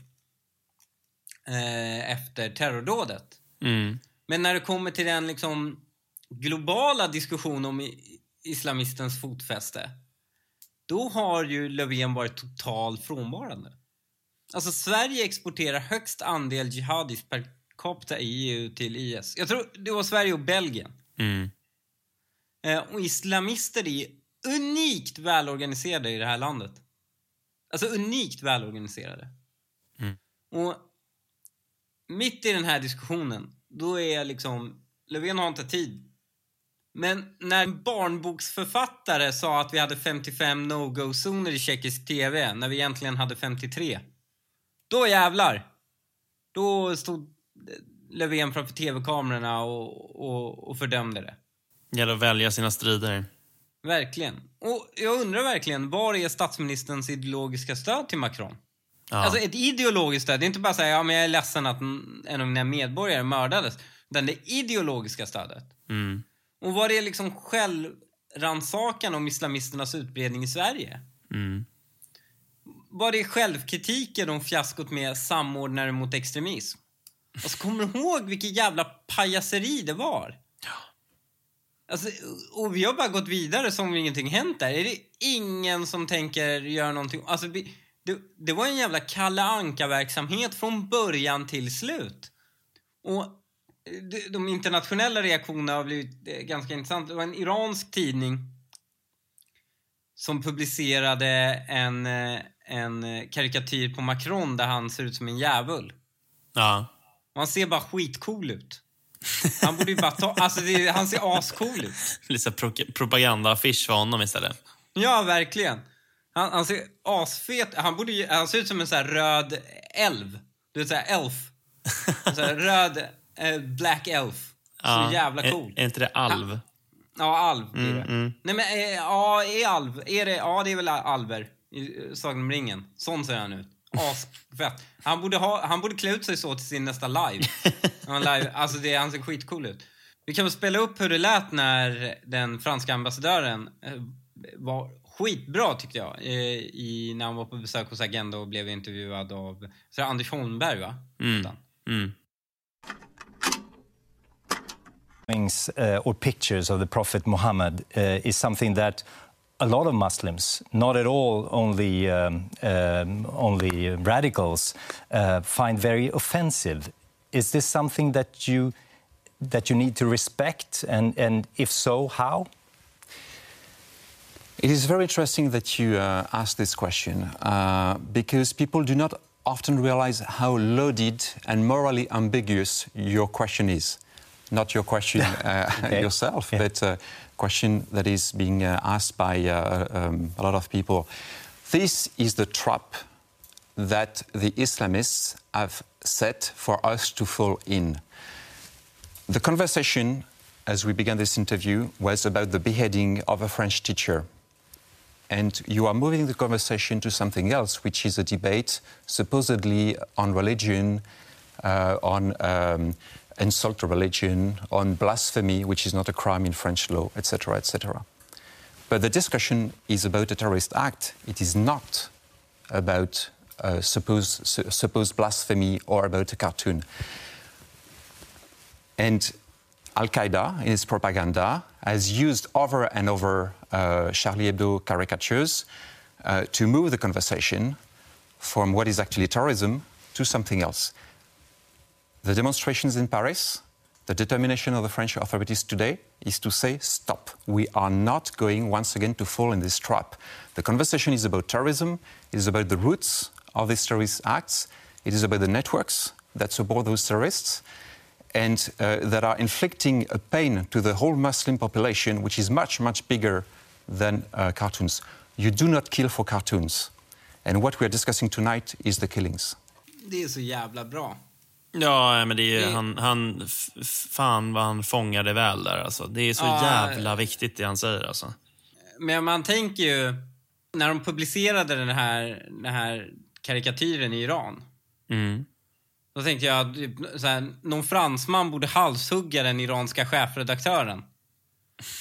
eh, efter terrordådet. Mm. Men när det kommer till den liksom globala diskussionen om i- islamistens fotfäste, då har ju Löfven varit totalt frånvarande. Alltså Sverige exporterar högst andel jihadis per capita i EU till IS. Jag tror det var Sverige och Belgien. Mm. Eh, och islamister är unikt välorganiserade i det här landet. Alltså unikt välorganiserade. Mm. Och mitt i den här diskussionen, då är jag liksom, Löfven har inte tid. Men när en barnboksförfattare sa att vi hade 55 no-go-zoner i tjeckisk TV, när vi egentligen hade 53. Då jävlar! Då stod Löfven framför TV-kamerorna och, och, och fördömde det. gäller att välja sina strider. Verkligen. Och jag undrar verkligen, var är statsministerns ideologiska stöd till Macron? Ja. Alltså ett ideologiskt stöd, det är inte bara säga ja men jag är ledsen att en av mina medborgare mördades. Utan det ideologiska stödet. Mm. Och var det liksom självrannsakan om islamisternas utbredning i Sverige? Mm. Var det självkritiken om fiaskot med samordnare mot extremism? Alltså kommer du ihåg vilket jävla pajaseri det var? Alltså, och vi har bara gått vidare som om ingenting hänt där. Är det ingen som tänker göra någonting? Alltså, det, det var en jävla Kalle Anka-verksamhet från början till slut. Och eh, de, internationella reaktionerna har blivit eh, ganska intressanta. Det var en iransk tidning som publicerade en, eh, en karikatyr på Macron där han ser ut som en djävul. Ja. Han ser bara skitcool ut. Han borde ju bara ta... Alltså, det, han ser ascool ut. Lite så pro- propagandaaffisch för honom istället. Ja, verkligen. Han, han ser asfet... Han, borde han ser ut som en sån här röd älv. Du vet, så här elf. Sån här <laughs> röd eh, black elf. Så jävla cool. Är, är inte det alv? Ja, alv blir det. mm. Nej, men eh, ja, är alv... Är det, ja, det är väl alver i eh, Sagan om ringen. Sån ser han ut. Asfett. Han borde, ha, han borde klä ut sig så till sin nästa live. <laughs> Han live alltså det, han ser skitcool ut. Vi kan väl spela upp hur det lät när den franska ambassadören eh, var skitbra tyckte jag. I, när han var på besök hos Agenda och blev intervjuad av så Anders Holmberg va? Mm. Mm. drawings uh, or pictures of the Prophet Muhammad uh, is something that a lot of Muslims, not at all only um, um, only radicals, uh, find very offensive. Is this something that you that you need to respect, and and if so, how? It is very interesting that you uh, ask this question uh, because people do not often realize how loaded and morally ambiguous your question is. Not your question <laughs> uh, Okay. yourself, Yeah. but a question that is being uh, asked by uh, um, a lot of people. This is the trap that the Islamists have set for us to fall in. The conversation, as we began this interview, was about the beheading of a French teacher. And you are moving the conversation to something else, which is a debate supposedly on religion, uh, on um, insult to religion, on blasphemy, which is not a crime in French law, etc., etc. But the discussion is about a terrorist act. It is not about uh, supposed, su- supposed blasphemy or about a cartoon. And Al Qaeda, in its propaganda, has used over and over uh, Charlie Hebdo caricatures uh, to move the conversation from what is actually terrorism to something else. The demonstrations in Paris, the determination of the French authorities today is to say, stop. We are not going once again to fall in this trap. The conversation is about terrorism, it is about the roots of these terrorist acts, it is about the networks that support those terrorists, and uh, that are inflicting a pain to the whole Muslim population, which is much, much bigger than uh, cartoons. You do not kill for cartoons. And what we are discussing tonight is the killings. Det är så jävla bra. Ja, men det är, Det- han, han, fan vad han fångade väl där alltså. Det är så Ja, jävla viktigt det han säger alltså. Men man tänker ju, när de publicerade den här, den här karikatyren i Iran. Mm. Då tänkte jag att här, någon fransman borde halshugga den iranska chefredaktören.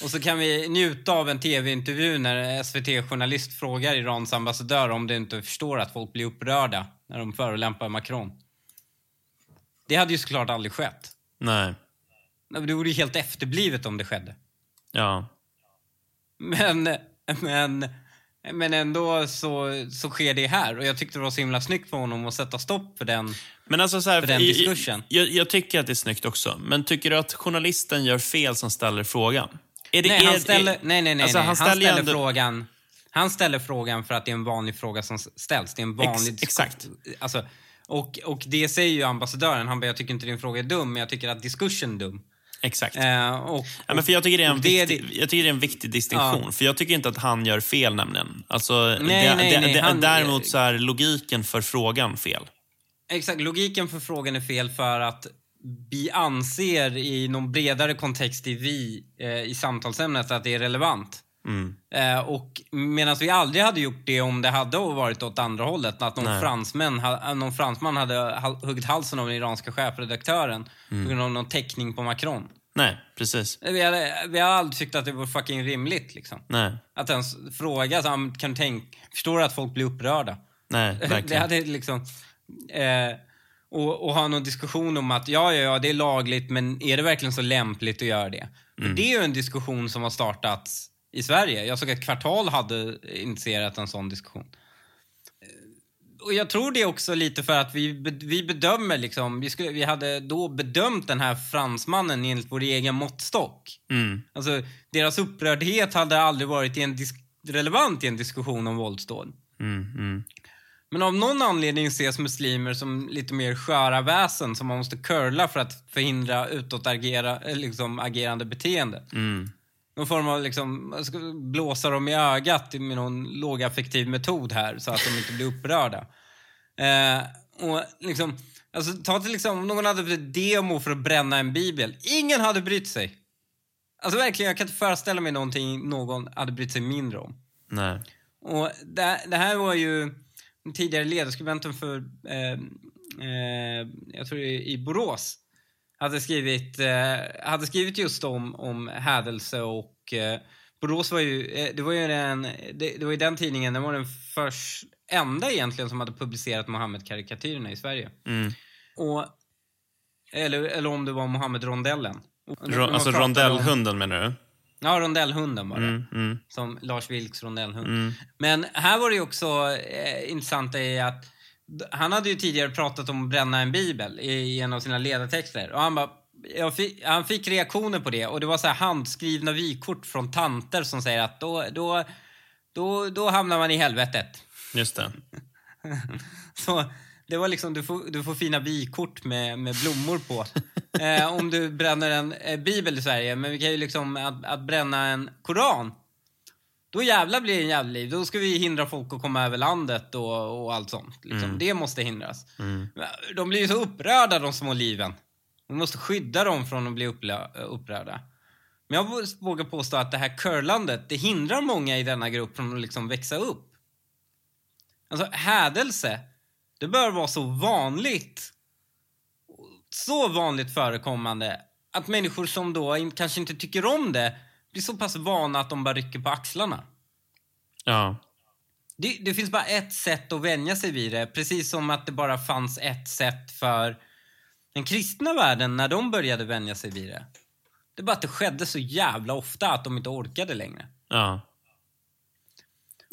Och så kan vi njuta av en tv-intervju när SVT-journalist frågar Irans ambassadör om det inte förstår att folk blir upprörda när de förolämpar Macron. Det hade ju såklart aldrig skett. Nej. Det vore ju helt efterblivet om det skedde. Ja. Men, men, men ändå så, så sker det här. Och jag tyckte det var så himla snyggt för honom att sätta stopp för den. Men alltså så här, För den diskursen. Jag, jag tycker att det är snyggt också. Men tycker du att journalisten gör fel som ställer frågan? Det, nej, han ställer, är- nej, nej, nej. Alltså, nej. han Han, ställer ju ställer frågan. Han ställer frågan för att det är en vanlig fråga som ställs. Det är en vanlig... Ex- exakt. Alltså, och, och det säger ju ambassadören. Han bara, jag tycker inte din fråga är dum, men jag tycker att diskursen är dum. Exakt. Eh, och, Ja, men för jag, tycker det är en det viktig, jag tycker det är en viktig distinktion. Ja. För jag tycker inte att han gör fel nämligen. Alltså, Nej, det, nej, det, nej, det, han- däremot så är logiken för frågan fel. Exakt, logiken för frågan är fel för att vi anser i någon bredare kontext i vi, eh, i samtalsämnet, att det är relevant. Mm. Eh, och medan vi aldrig hade gjort det om det hade varit åt andra hållet. Att någon, Nej. fransmän, ha, någon fransman hade huggit halsen av den iranska chefredaktören Mm. på grund av någon teckning på Macron. Nej, precis. Vi hade, vi har aldrig tyckt att det var fucking rimligt. Liksom. Nej, Att ens fråga, så, kan du tänka, förstår du att folk blir upprörda? nej, <laughs> Det verkligen. hade liksom... Eh, och, och ha någon diskussion om att ja, ja, ja, det är lagligt, men är det verkligen så lämpligt att göra det? För det är ju en diskussion som har startats i Sverige. Jag såg att Kvartal hade initierat en sån diskussion. Och jag tror det också lite för att vi, vi bedömer liksom, vi, skulle, vi hade då bedömt den här fransmannen enligt vår egen måttstock. Mm. Alltså, deras upprördhet hade aldrig varit i en relevant i en diskussion om våldsdåd. Mm, mm. Men av någon anledning ses muslimer som lite mer sköra väsen som man måste curla för att förhindra utåtagera, eh, liksom, agerande beteende. Mm. Någon form av liksom, man ska blåsa dem i ögat med någon lågaffektiv metod här så att de inte blir upprörda. Eh, och liksom, alltså, ta till exempel om någon hade blivit demo för att bränna en bibel. Ingen hade brytt sig. Alltså verkligen, jag kan inte föreställa mig någonting någon hade brytt sig mindre om. Nej. Och det, det här var ju den tidigare ledarskribenten för, eh, eh, jag tror i Borås, hade skrivit, eh, hade skrivit just om, om hädelse och eh, Borås var ju, eh, det var ju den, det, det var ju den tidningen, den var den först, enda egentligen som hade publicerat Mohammed-karikatyrerna i Sverige. Mm. Och, eller, eller om det var Mohammed-rondellen. Alltså om- rondellhunden menar du? Ja, rondellhunden var det. Mm, mm. Som Lars Vilks rondellhund. Mm. Men här var det ju också eh, intressant i att han hade ju tidigare pratat om att bränna en bibel i, en av sina ledartexter. Och han bara, fick, han fick reaktioner på det och det var så här handskrivna vykort från tanter som säger att då, då, då, då hamnar man i helvetet. Just det. <laughs> Så det var liksom, du får, du får fina vykort med, med blommor på. Eh, om du bränner en eh, bibel i Sverige. Men vi kan ju liksom, att, att bränna en koran. Då jävlar blir det en jävla liv. Då ska vi hindra folk att komma över landet och, och allt sånt. Liksom. Det måste hindras. De blir ju så upprörda de små liven. Vi måste skydda dem från att bli upprörda. Men jag vågar påstå att det här curlandet, det hindrar många i denna grupp från att liksom växa upp. Alltså hädelse, det bör vara så vanligt, så vanligt förekommande att människor som då kanske inte tycker om det blir så pass vana att de bara rycker på axlarna. Ja. Det, det finns bara ett sätt att vänja sig vid det, precis som att det bara fanns ett sätt för den kristna världen när de började vänja sig vid det. Det är bara att det skedde så jävla ofta att de inte orkade längre. Ja.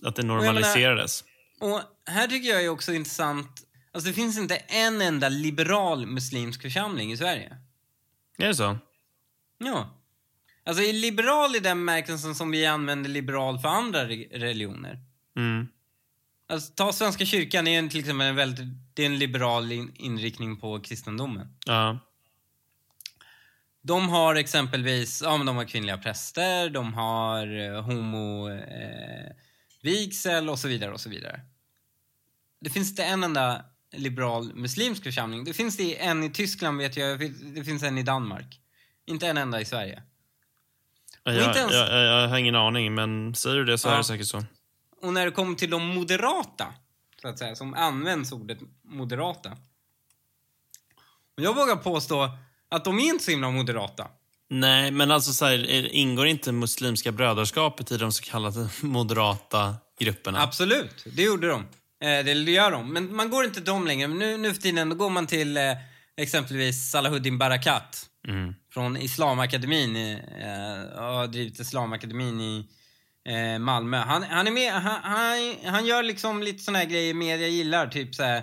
Att det jag menar- normaliserades. Och här tycker jag är också intressant, alltså det finns inte en enda liberal muslimsk församling i Sverige. Är det så? Ja. Alltså är liberal i den bemärkelsen som vi använder liberal för andra re- religioner. Mm. Alltså ta Svenska kyrkan, är en, till exempel en väldigt, det är en liberal in, inriktning på kristendomen. Ja. De har exempelvis, ja men de har kvinnliga präster, de har eh, homo eh, vigsel och så vidare och så vidare. Det finns inte en enda liberal muslimsk församling. Det finns det en i Tyskland vet jag, det finns en i Danmark. Inte en enda i Sverige. Jag, inte jag, ens- jag, jag har ingen aning, men säger du det så Ja. är det säkert så. Och när det kommer till de moderata, så att säga, som används ordet moderata. Och jag vågar påstå att de är inte så himla moderata. Nej, men alltså så här, är- ingår inte Muslimska brödraskapet i de så kallade moderata grupperna? Absolut, det gjorde de. Eh, det gör de. Men man går inte till dem längre. Nu, nu för tiden då går man till eh, exempelvis Salahuddin Barakat Mm. Från Islamakademin. Eh, har drivit Islamakademin i eh, Malmö. Han, han är med, han, han, han gör liksom lite såna här grejer media gillar. Typ så här,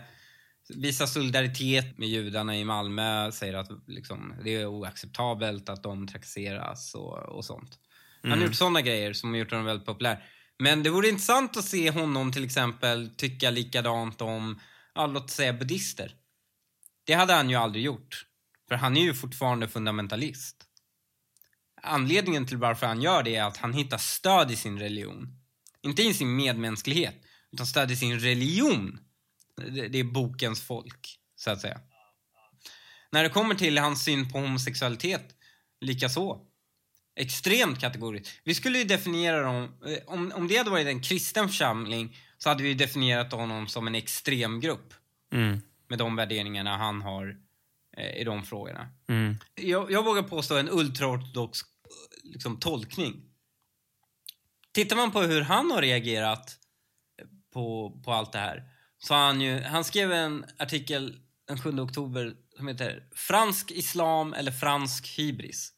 visa solidaritet med judarna i Malmö. Säger att liksom, det är oacceptabelt att de trakasseras och, och sånt. Han har gjort såna grejer som har gjort honom väldigt populär. Men det vore intressant att se honom till exempel tycka likadant om, ja, låt säga buddister. Det hade han ju aldrig gjort. För han är ju fortfarande fundamentalist. Anledningen till varför han gör det är att han hittar stöd i sin religion. Inte i sin medmänsklighet, utan stöd i sin religion. Det, är bokens folk, så att säga. När det kommer till hans syn på homosexualitet, lika så. Extremt kategoriskt. Vi skulle ju definiera dem, eh, om, om det hade varit en kristen församling så hade vi definierat honom som en extremgrupp Mm. med de värderingarna han har i de frågorna. Mm. Jag, jag vågar påstå en ultraortodox eh, liksom, tolkning. Tittar man på hur han har reagerat på, på allt det här så han ju, han skrev en artikel den 7 oktober som heter Fransk islam eller fransk hybris.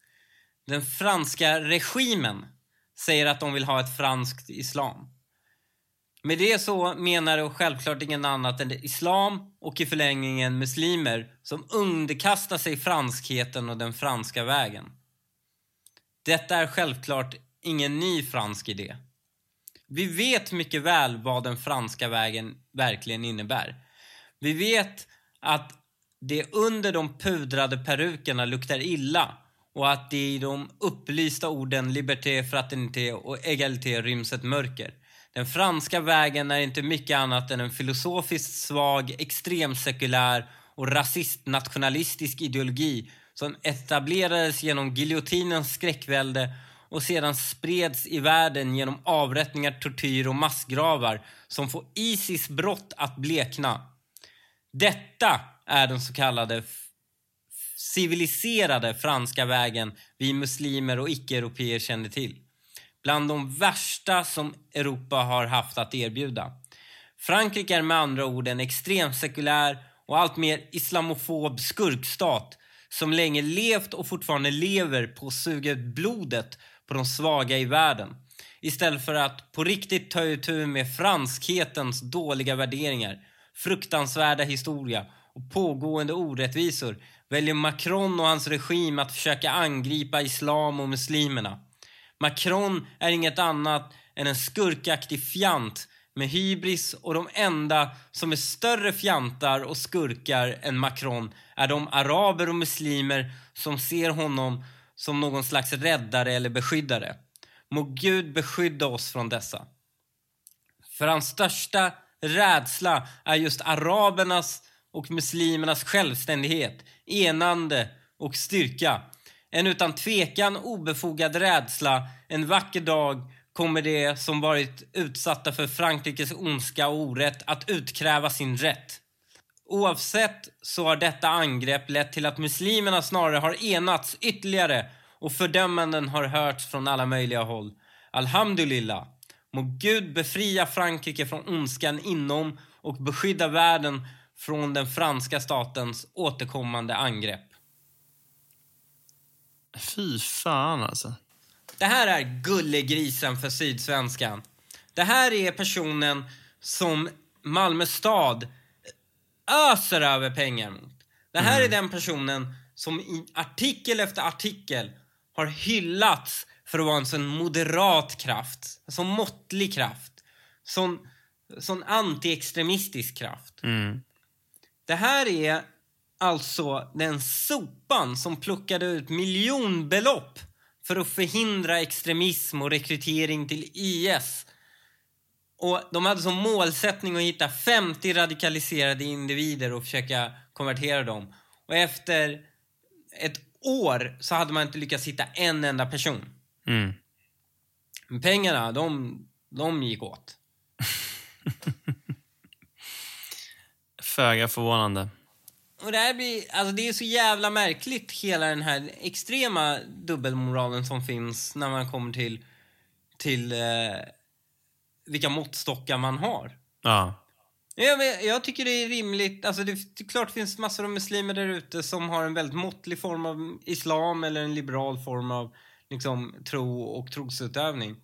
Den franska regimen säger att de vill ha ett franskt islam. Med det så menar de självklart ingen annat än islam och i förlängningen muslimer som underkastar sig franskheten och den franska vägen. Detta är självklart ingen ny fransk idé. Vi vet mycket väl vad den franska vägen verkligen innebär. Vi vet att det under de pudrade perukerna luktar illa och att det i de upplysta orden liberté, fraternité och égalité ryms ett mörker. Den franska vägen är inte mycket annat än en filosofiskt svag, extremsekulär och rasist-nationalistisk ideologi som etablerades genom giljotinens skräckvälde och sedan spreds i världen genom avrättningar, tortyr och massgravar som får Isis brott att blekna. Detta är den så kallade civiliserade franska vägen vi muslimer och icke-europeer känner till. Bland de värsta som Europa har haft att erbjuda. Frankrike är med andra ord en extremt sekulär och alltmer islamofob skurkstat som länge levt och fortfarande lever på att suga ut blodet på de svaga i världen. Istället för att på riktigt ta itu med franskhetens dåliga värderingar, fruktansvärda historia och pågående orättvisor väljer Macron och hans regim att försöka angripa islam och muslimerna. Macron är inget annat än en skurkaktig fjant med hybris och de enda som är större fjantar och skurkar än Macron är de araber och muslimer som ser honom som någon slags räddare eller beskyddare. Må Gud beskydda oss från dessa. För hans största rädsla är just arabernas och muslimernas självständighet, enande och styrka. En utan tvekan obefogad rädsla. En vacker dag kommer de som varit utsatta för Frankrikes ondska och orätt att utkräva sin rätt. Oavsett så har detta angrepp lett till att muslimerna snarare har enats ytterligare och fördömanden har hörts från alla möjliga håll. Alhamdulillah. Må Gud befria Frankrike från ondskan inom och beskydda världen från den franska statens återkommande angrepp. Fy fan alltså. Det här är gullegrisen för Sydsvenskan. Det här är personen som Malmö stad öser över pengar mot. Det här är den personen som i artikel efter artikel har hyllats för att vara en sån moderat kraft, en sån måttlig kraft, sån, sån antiextremistisk kraft. Mm. Det här är alltså den sopan som plockade ut miljonbelopp för att förhindra extremism och rekrytering till IS. Och de hade som målsättning att hitta 50 radikaliserade individer och försöka konvertera dem. Och efter ett år så hade man inte lyckats hitta en enda person. Mm. Men pengarna, de, de gick åt. <laughs> Föga förvånande. Och det här blir, alltså det är så jävla märkligt hela den här extrema dubbelmoralen som finns när man kommer till, till eh, vilka måttstockar man har. Ja. Jag, jag tycker det är rimligt. Alltså det, det är klart finns massor av muslimer där ute som har en väldigt måttlig form av islam eller en liberal form av liksom, tro och trosutövning.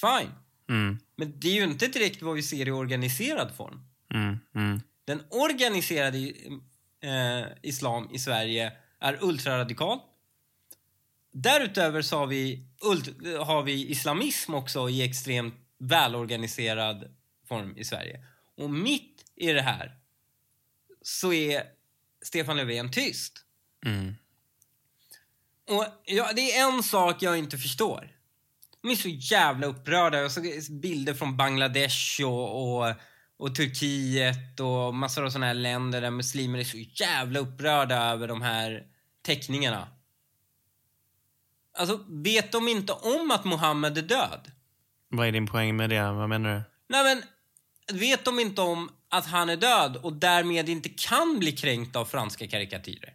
Fine. Mm. Men det är ju inte direkt vad vi ser i organiserad form. Mm. Mm. Den organiserade eh, islam i Sverige är ultraradikal. Därutöver så har vi, har vi islamism också i extremt välorganiserad form i Sverige. Och mitt i det här så är Stefan Löfven tyst. Mm. Och ja, det är en sak jag inte förstår. De är så jävla upprörda. Jag såg bilder från Bangladesh och, och, och Turkiet och massor av såna här länder där muslimer är så jävla upprörda över de här teckningarna. Alltså, vet de inte om att Mohammed är död? Vad är din poäng med det? Vad menar du? Nej men, vet de inte om att han är död och därmed inte kan bli kränkt av franska karikatyrer?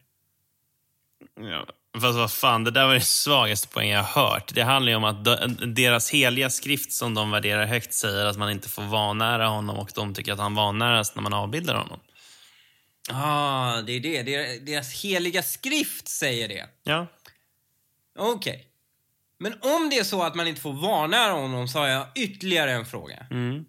Ja, fast vad fan, det där var den svagaste poäng jag har hört. Det handlar ju om att de- deras heliga skrift som de värderar högt säger att man inte får vanära honom och de tycker att han vanäras när man avbildar honom. Ah, det är det. Deras- heliga skrift säger det. Ja. Okej. Men om det är så att man inte får vanära honom så har jag ytterligare en fråga. Mm.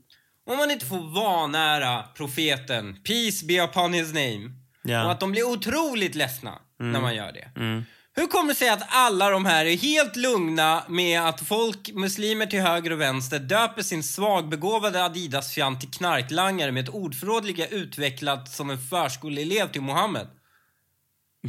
Om man inte får vanära profeten, peace be upon his name, Ja. och att de blir otroligt ledsna när man gör det. Mm. Hur kommer det sig att alla de här är helt lugna med att folk, muslimer till höger och vänster, döper sin svagbegåvade Adidas-fjant till knarklangare med ett ordförråd lika utvecklat som en förskoleelev till Mohammed?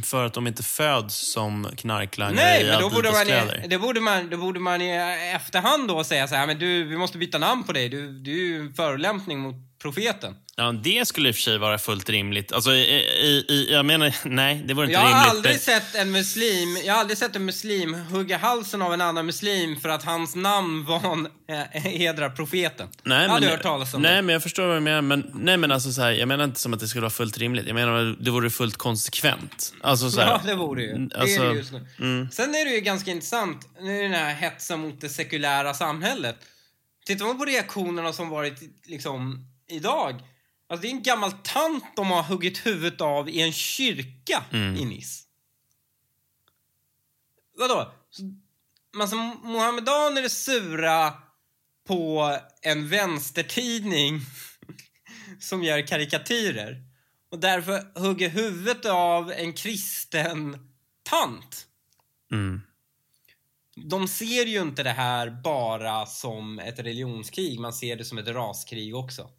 För att de inte föds som knarklangare Nej, i men då borde, man, i- det borde man, då borde man i efterhand då säga så här, men du, vi måste byta namn på dig. Du, du är ju en förolämpning mot profeten. Ja, det skulle i och för sig vara fullt rimligt. Alltså, i, i, i, jag menar, <laughs> nej, det vore inte Jag har rimligt. aldrig men- sett en muslim, jag har aldrig sett en muslim hugga halsen av en annan muslim för att hans namn van, äh, hedrar profeten. Nej, jag har men, aldrig hört talas om nej, det. men jag förstår vad du menar. Men, nej, men alltså, så här, jag menar inte som att det skulle vara fullt rimligt. Jag menar att det vore fullt konsekvent. Alltså, så här, Ja, det vore ju. Det Alltså, är det just nu. Sen är det ju ganska intressant, nu är den här hetsen mot det sekulära samhället. Tittar man på reaktionerna som varit liksom idag. Alltså det är en gammal tant de har huggit huvudet av i en kyrka i Nice. Vadå? Massa mohammedaner är sura på en vänstertidning <laughs> som gör karikatyrer och därför hugger huvudet av en kristen tant. Mm. De ser ju inte det här bara som ett religionskrig, man ser det som ett raskrig också.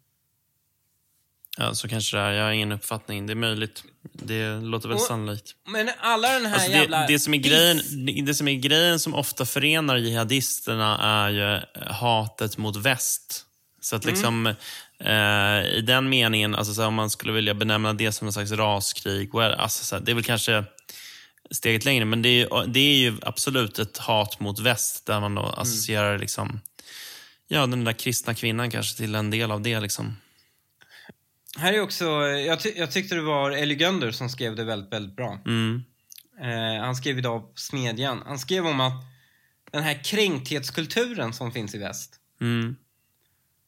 Ja, så kanske det är. Jag har ingen uppfattning. Det är möjligt. Det låter väl Och- sannolikt. Men alla den här Alltså jävla... det, det, som är grejen, det som är grejen som ofta förenar jihadisterna är ju hatet mot väst. Så att liksom, eh, i den meningen, alltså så om man skulle vilja benämna det som en slags raskrig, well, alltså så här, det är väl kanske steget längre, men det är, ju- det är ju absolut ett hat mot väst där man då associerar liksom, ja, den där kristna kvinnan kanske till en del av det. Liksom. Här är också, jag, ty- jag tyckte det var Ellie Gönder som skrev det väldigt, väldigt bra. Mm. Eh, han skrev idag på Smedjan. Han skrev om att den här kränkthetskulturen som finns i väst. Mm.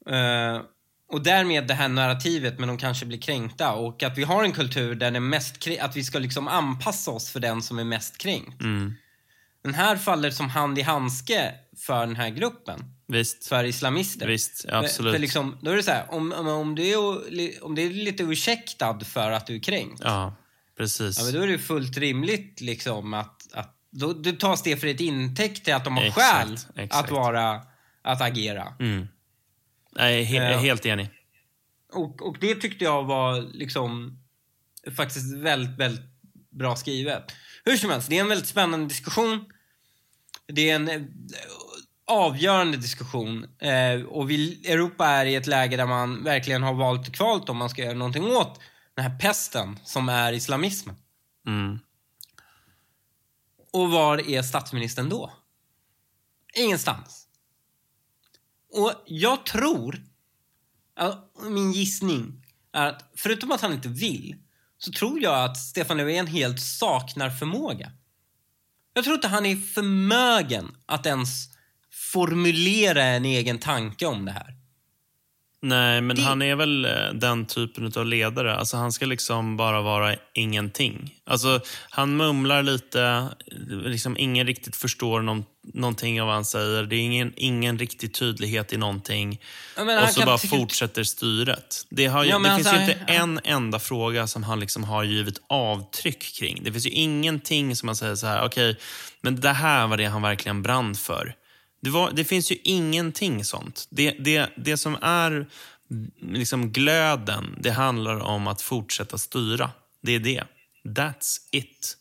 Eh, och därmed det här narrativet med de kanske blir kränkta och att vi har en kultur där den mest att vi ska liksom anpassa oss för den som är mest kränkt. Mm. Den här faller som hand i handske för den här gruppen. Visst. För islamister. Visst, För, absolut. för liksom, då är det så här, om, om, du är, om det är lite ursäktad för att du är kränkt. Ja, precis. Ja, men då är det fullt rimligt liksom att, att då, då tas det för ett intäkt till att de har Exakt, skäl exakt. att vara, att agera. Mm. Jag är he- Ja. helt enig. Och, och det tyckte jag var liksom faktiskt väldigt, väldigt bra skrivet. Hur som helst, det är en väldigt spännande diskussion. Det är en eh, avgörande diskussion. Eh, och vi, Europa är i ett läge där man verkligen har valt och kvalt om man ska göra någonting åt den här pesten som är islamismen. Mm. Och var är statsministern då? Ingenstans. Och jag tror, min gissning är att förutom att han inte vill, så tror jag att Stefan Löfven helt saknar förmåga. Jag tror inte han är förmögen att ens formulera en egen tanke om det här. Nej, men Det- han är väl eh, den typen av ledare. Alltså, han ska liksom bara vara ingenting. Alltså, han mumlar lite, liksom ingen riktigt förstår någon, någonting av vad han säger. Det är ingen, ingen riktig tydlighet i någonting. Ja, men och så bara säkert- fortsätter styret. Det, har Ja, det men finns alltså, ju inte han- en enda fråga som han liksom har givit avtryck kring. Det finns ju ingenting som man säger så här, okej, men det här var det han verkligen brann för. Det, var, det finns ju ingenting sånt. Det, det, det som är liksom glöden, det handlar om att fortsätta styra. Det är det. That's it.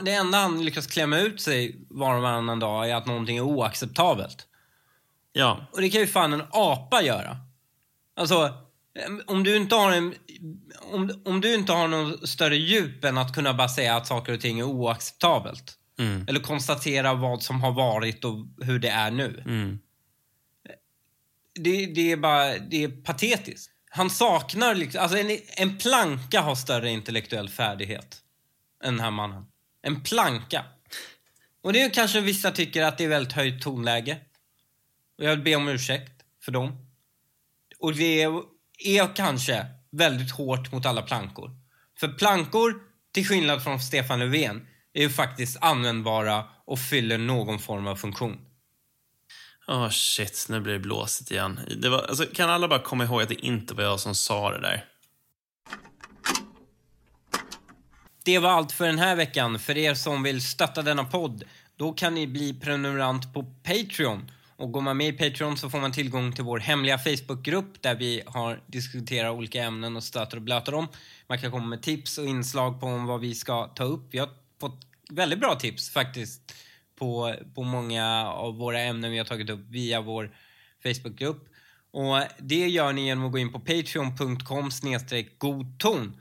Det enda han lyckas klämma ut sig var och varannan dag är att någonting är oacceptabelt. Ja, Och det kan ju fan en apa göra. Alltså, om du inte har en... Om, om du inte har någon större djup än att kunna bara säga att saker och ting är oacceptabelt. Eller konstatera vad som har varit och hur det är nu. Det, det är bara, det är patetiskt. Han saknar liksom, alltså en, en planka har större intellektuell färdighet än den här mannen. En planka. Och det är kanske vissa tycker att det är väldigt höjt tonläge. Och jag vill be om ursäkt för dem. Och det är, är kanske väldigt hårt mot alla plankor. För plankor, till skillnad från Stefan Löfven, är ju faktiskt användbara och fyller någon form av funktion. Åh shit, nu blir det blåsigt igen. Det var, alltså, kan alla bara komma ihåg att det inte var jag som sa det där? Det var allt för den här veckan. För er som vill stötta denna podd, då kan ni bli prenumerant på Patreon. Och går man med i Patreon så får man tillgång till vår hemliga Facebookgrupp där vi har diskuterat olika ämnen och stöter och blöter dem. Man kan komma med tips och inslag på vad vi ska ta upp. Vi har fått väldigt bra tips faktiskt på, på många av våra ämnen vi har tagit upp via vår Facebookgrupp. Och det gör ni genom att gå in på patreon.com godton.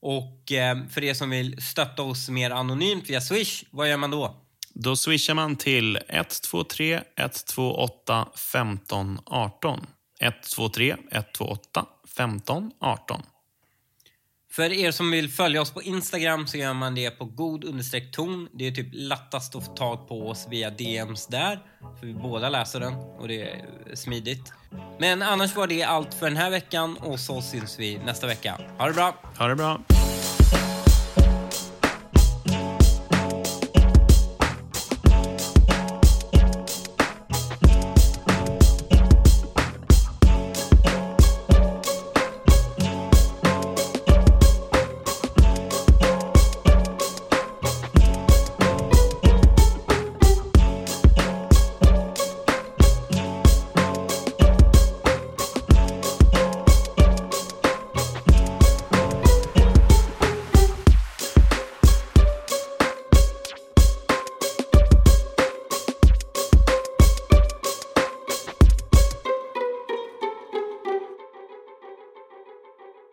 Och eh, för er som vill stötta oss mer anonymt via Swish, vad gör man då? Då swishar man till 123 128 15 18. 123 128 15 18. För er som vill följa oss på Instagram så gör man det på god understreck ton. Det är typ lättast att få tag på oss via DMs där. För vi båda läser den och det är smidigt. Men annars var det allt för den här veckan och så syns vi nästa vecka. Ha det bra! Ha det bra.